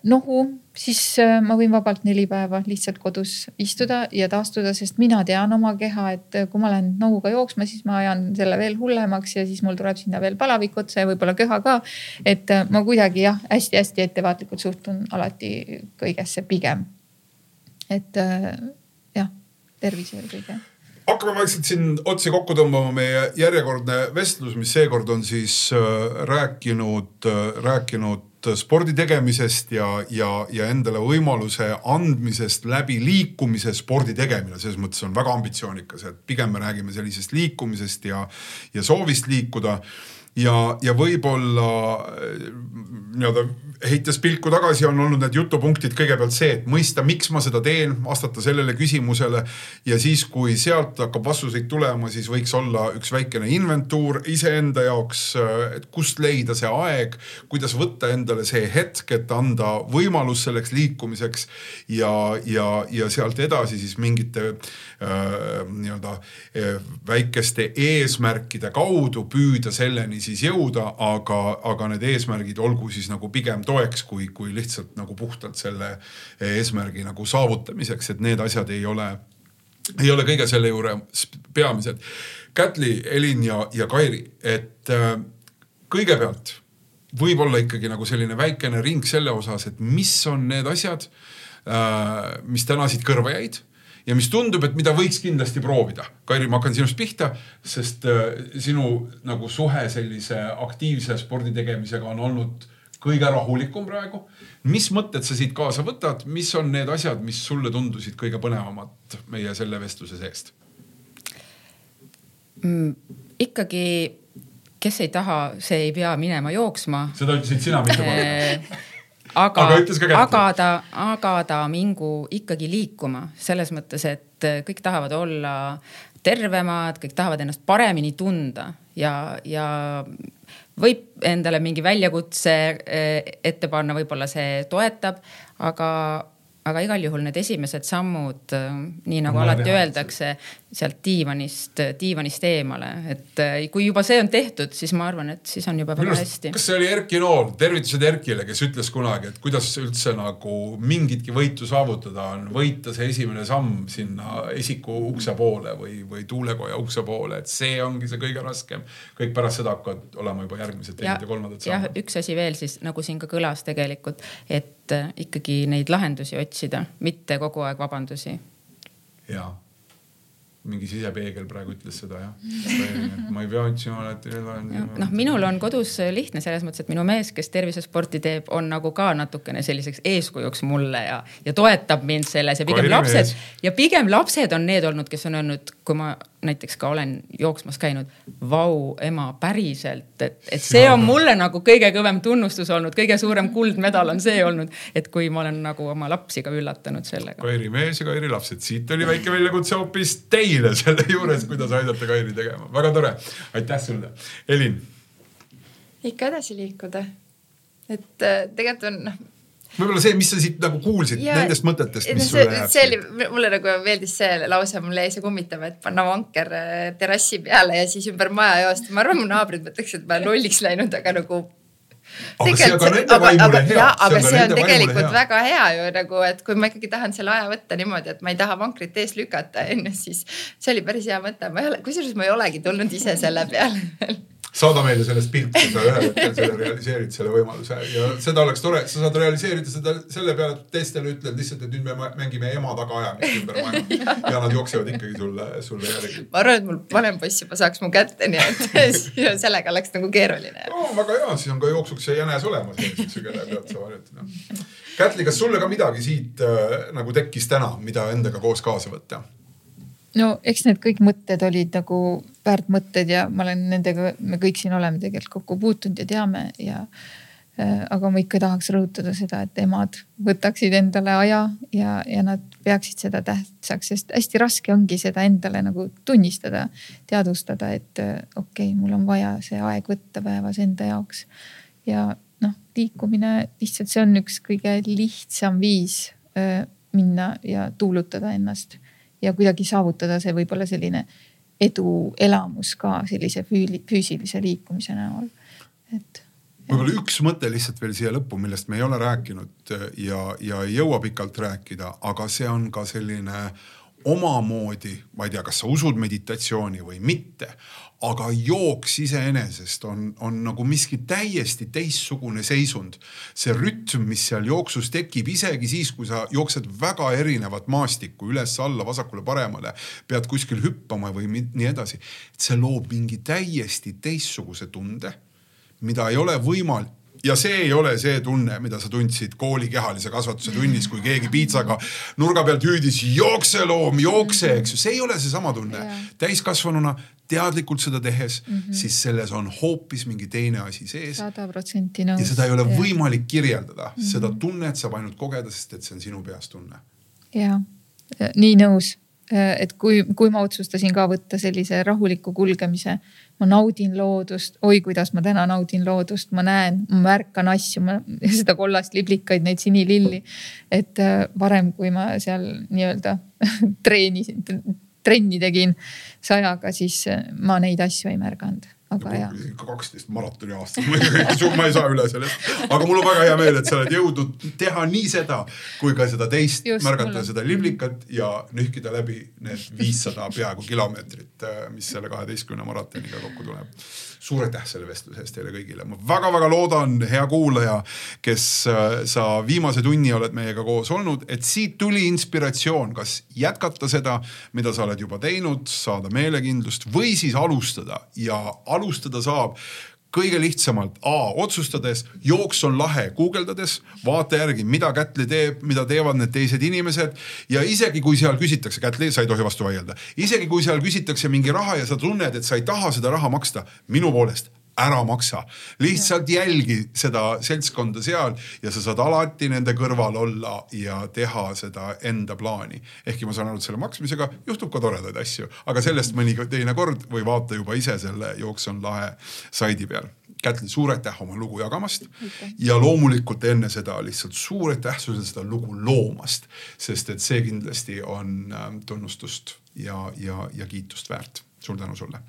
nohu siis äh, ma võin vabalt neli päeva lihtsalt kodus istuda ja taastuda, sest mina tean oma keha, et äh, kui ma lähen nohuga jooksma, siis ma ajan selle veel hullemaks ja siis mul tuleb sinna veel palavik otsa ja võib-olla köha ka. et äh, ma kuidagi jah hästi,, hästi-hästi ettevaatlikult suhtun alati kõigesse pigem. et jah, tervis eelkõige hakkame vaikselt siin otsi kokku tõmbama meie järjekordne vestlus, mis seekord on siis rääkinud, rääkinud spordi tegemisest ja, ja, ja endale võimaluse andmisest läbi liikumise spordi tegemine, selles mõttes on väga ambitsioonikas, et pigem me räägime sellisest liikumisest ja, ja soovist liikuda. Ja, ja võib-olla äh, nii-öelda heites pilku tagasi, on olnud need jutupunktid. Kõigepealt see, et mõista, miks ma seda teen, vastata sellele küsimusele. ja siis, kui sealt hakkab vastuseid tulema, siis võiks olla üks väikene inventuur iseenda jaoks, et kust leida see aeg, kuidas võtta endale see hetk, et anda võimalus selleks liikumiseks. Ja, ja, ja sealt edasi siis mingite äh, nii-öelda äh, väikeste eesmärkide kaudu püüda selleni siis jõuda, aga, aga need eesmärgid olgu siis nagu pigem toeks, kui, kui lihtsalt nagu puhtalt selle eesmärgi nagu saavutamiseks, et need asjad ei ole, ei ole kõige selle juures peamised. Kätli, Elin ja, ja Kairi, et äh, kõigepealt võib-olla ikkagi nagu selline väikene ring selle osas, et mis on need asjad äh,, mis täna siit kõrva jäid ja mis tundub, et mida võiks kindlasti proovida. Kairi, ma hakkan sinust pihta, sest äh, sinu nagu suhe sellise aktiivse spordi tegemisega on olnud kõige rahulikum praegu. mis mõtted sa siit kaasa võtad, mis on need asjad, mis sulle tundusid kõige põnevamad meie selle vestluse seest mm,? ikkagi, kes ei taha, see ei pea minema jooksma. seda ütlesid sina, mitte ma aga, aga, aga ta, aga ta mingu ikkagi liikuma selles mõttes, et kõik tahavad olla tervemad, kõik tahavad ennast paremini tunda ja, ja võib endale mingi väljakutse eh, ette panna, võib-olla see toetab, aga, aga igal juhul need esimesed sammud, äh, nii nagu on alati öeldakse, sealt diivanist, diivanist eemale, et äh, kui juba see on tehtud, siis ma arvan, et siis on juba väga hästi. kas see oli Erki Nool, tervitused Erkile, kes ütles kunagi, et kuidas üldse nagu mingitki võitu saavutada on võita see esimene samm sinna esiku ukse poole või, või tuulekoja ukse poole, et see ongi see kõige raskem. kõik pärast seda hakkavad olema juba järgmised teised ja, ja kolmandad sammud. jah, üks asi veel siis nagu siin ka kõlas tegelikult, et ikkagi neid lahendusi otsida, mitte kogu aeg vabandusi. ja, mingi sisepeegel praegu ütles seda jah. ma ei pea otsima alati lahendusi. noh, minul on kodus lihtne selles mõttes, et minu mees, kes tervisesporti teeb, on nagu ka natukene selliseks eeskujuks mulle ja, ja toetab mind selles ja pigem Kairi lapsed mees. ja pigem lapsed on need olnud, kes on öelnud, kui ma näiteks ka olen jooksmas käinud. Vau, ema, päriselt, et, et see on mulle nagu kõige kõvem tunnustus olnud, kõige suurem kuldmedal on see olnud, et kui ma olen nagu oma lapsi ka üllatanud sellega. Kairi mees ja Kairi lapsed, siit oli väike väljakutse hoopis teile selle juures, kuidas aidata Kairi tegema, väga tore. aitäh sulle, Elin. ikka edasi liikuda, et äh, tegelikult on noh võib-olla see, mis sa siit nagu kuulsid ja, nendest mõtetest, mis sulle jääb. see oli, mulle nagu meeldis see lause, mul jäi see kummitav, et panna vanker äh, terrassi peale ja siis ümber maja joosta. ma arvan, mu naabrid mõtleks, et ma olen lolliks läinud, aga nagu aga see on ka nende vaimule hea. aga see on, see on tegelikult hea. väga hea ju nagu, et kui ma ikkagi tahan selle aja võtta niimoodi, et ma ei taha vankrit ees lükata, onju, siis see oli päris hea mõte. ma ei ole, kusjuures ma ei olegi tulnud ise selle peale veel saada meile sellest pilti, sa ühel hetkel selle realiseerid selle võimaluse ja seda oleks tore, sa saad realiseerida seda selle peale, et teistele ütled lihtsalt, et nüüd me mängime ema tagaajamist ümber maja ja nad jooksevad ikkagi sulle, sulle järgi. ma arvan, et mul vanem poiss juba saaks mu kätte, nii et sellega oleks nagu keeruline no,. väga hea, siis on ka jooksuks see jänes olemas, kelle pealt sa harjutad. Kätli, kas sulle ka midagi siit äh, nagu tekkis täna, mida endaga koos kaasa võtta? no eks need kõik mõtted olid nagu väärt mõtted ja ma olen nendega, me kõik siin oleme tegelikult kokku puutunud ja teame ja äh,. aga ma ikka tahaks rõhutada seda, et emad võtaksid endale aja ja, ja nad peaksid seda tähtsaks, sest hästi raske ongi seda endale nagu tunnistada, teadvustada, et äh, okei okay,, mul on vaja see aeg võtta päevas enda jaoks. ja noh, liikumine lihtsalt, see on üks kõige lihtsam viis äh, minna ja tuulutada ennast ja kuidagi saavutada see võib-olla selline eduelamus ka sellise füüsilise liikumise näol, et võib-olla üks mõte lihtsalt veel siia lõppu, millest me ei ole rääkinud ja, ja ei jõua pikalt rääkida, aga see on ka selline omamoodi, ma ei tea, kas sa usud meditatsiooni või mitte, aga jooks iseenesest on, on nagu miski täiesti teistsugune seisund. see rütm, mis seal jooksus tekib, isegi siis, kui sa jooksed väga erinevat maastikku üles-alla, vasakule-paremale, pead kuskil hüppama või nii edasi. see loob mingi täiesti teistsuguse tunde, mida ei ole võimalik ja see ei ole see tunne, mida sa tundsid kooli kehalise kasvatuse tunnis, kui keegi piitsaga nurga pealt hüüdis jookse loom, jookse, eks ju, see ei ole seesama tunne. täiskasvanuna teadlikult seda tehes mm, -hmm. siis selles on hoopis mingi teine asi sees. sada protsenti nõus. ja seda ei ole ja. võimalik kirjeldada mm, -hmm. seda tunnet saab ainult kogeda, sest et see on sinu peas tunne. ja, nii nõus, et kui, kui ma otsustasin ka võtta sellise rahuliku kulgemise, ma naudin loodust, oi kuidas ma täna naudin loodust, ma näen, ma märkan asju, ma seda kollast liblikaid, neid sinililli. et äh, varem, kui ma seal nii-öelda treenisin, trenni tegin sajaga, siis äh, ma neid asju ei märganud aga jah. kaksteist maratoni aastas ma ei saa üle sellest, aga mul on väga hea meel, et sa oled jõudnud teha nii seda kui ka seda teist, märgata mulle. seda liblikat ja nühkida läbi need viissada peaaegu kilomeetrit, mis selle kaheteistkümne maratoniga kokku tuleb. Suur aitäh selle vestluse eest teile kõigile, ma väga-väga loodan, hea kuulaja, kes äh, sa viimase tunni oled meiega koos olnud, et siit tuli inspiratsioon, kas jätkata seda, mida sa oled juba teinud, saada meelekindlust või siis alustada? Ja alustada alustada saab kõige lihtsamalt A otsustades, jooks on lahe, guugeldades, vaata järgi, mida Kätli teeb, mida teevad need teised inimesed. ja isegi kui seal küsitakse, Kätli, sa ei tohi vastu vaielda, isegi kui seal küsitakse mingi raha ja sa tunned, et sa ei taha seda raha maksta, minu poolest ära maksa. lihtsalt jälgi seda seltskonda seal ja sa saad alati nende kõrval olla ja teha seda enda plaani. ehkki ma saan aru, et selle maksmisega juhtub ka toredaid asju, aga sellest mõni teine kord või vaata juba ise selle Jooks on lahe saidi peal. Kätli, suur aitäh oma lugu jagamast ja loomulikult enne seda lihtsalt suur aitäh sulle seda lugu loomast, sest et see kindlasti on ähm, tunnustust ja, ja, ja kiitust väärt. suur tänu sulle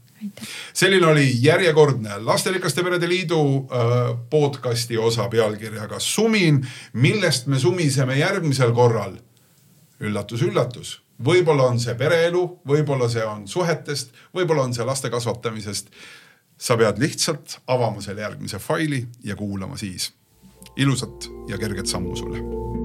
selline oli järjekordne Lasterikaste Perede Liidu äh, podcast'i osa pealkirjaga Sumin, millest me sumiseme järgmisel korral. üllatus, üllatus, võib-olla on see pereelu, võib-olla see on suhetest, võib-olla on see laste kasvatamisest. sa pead lihtsalt avama selle järgmise faili ja kuulama siis. ilusat ja kerget sammu sulle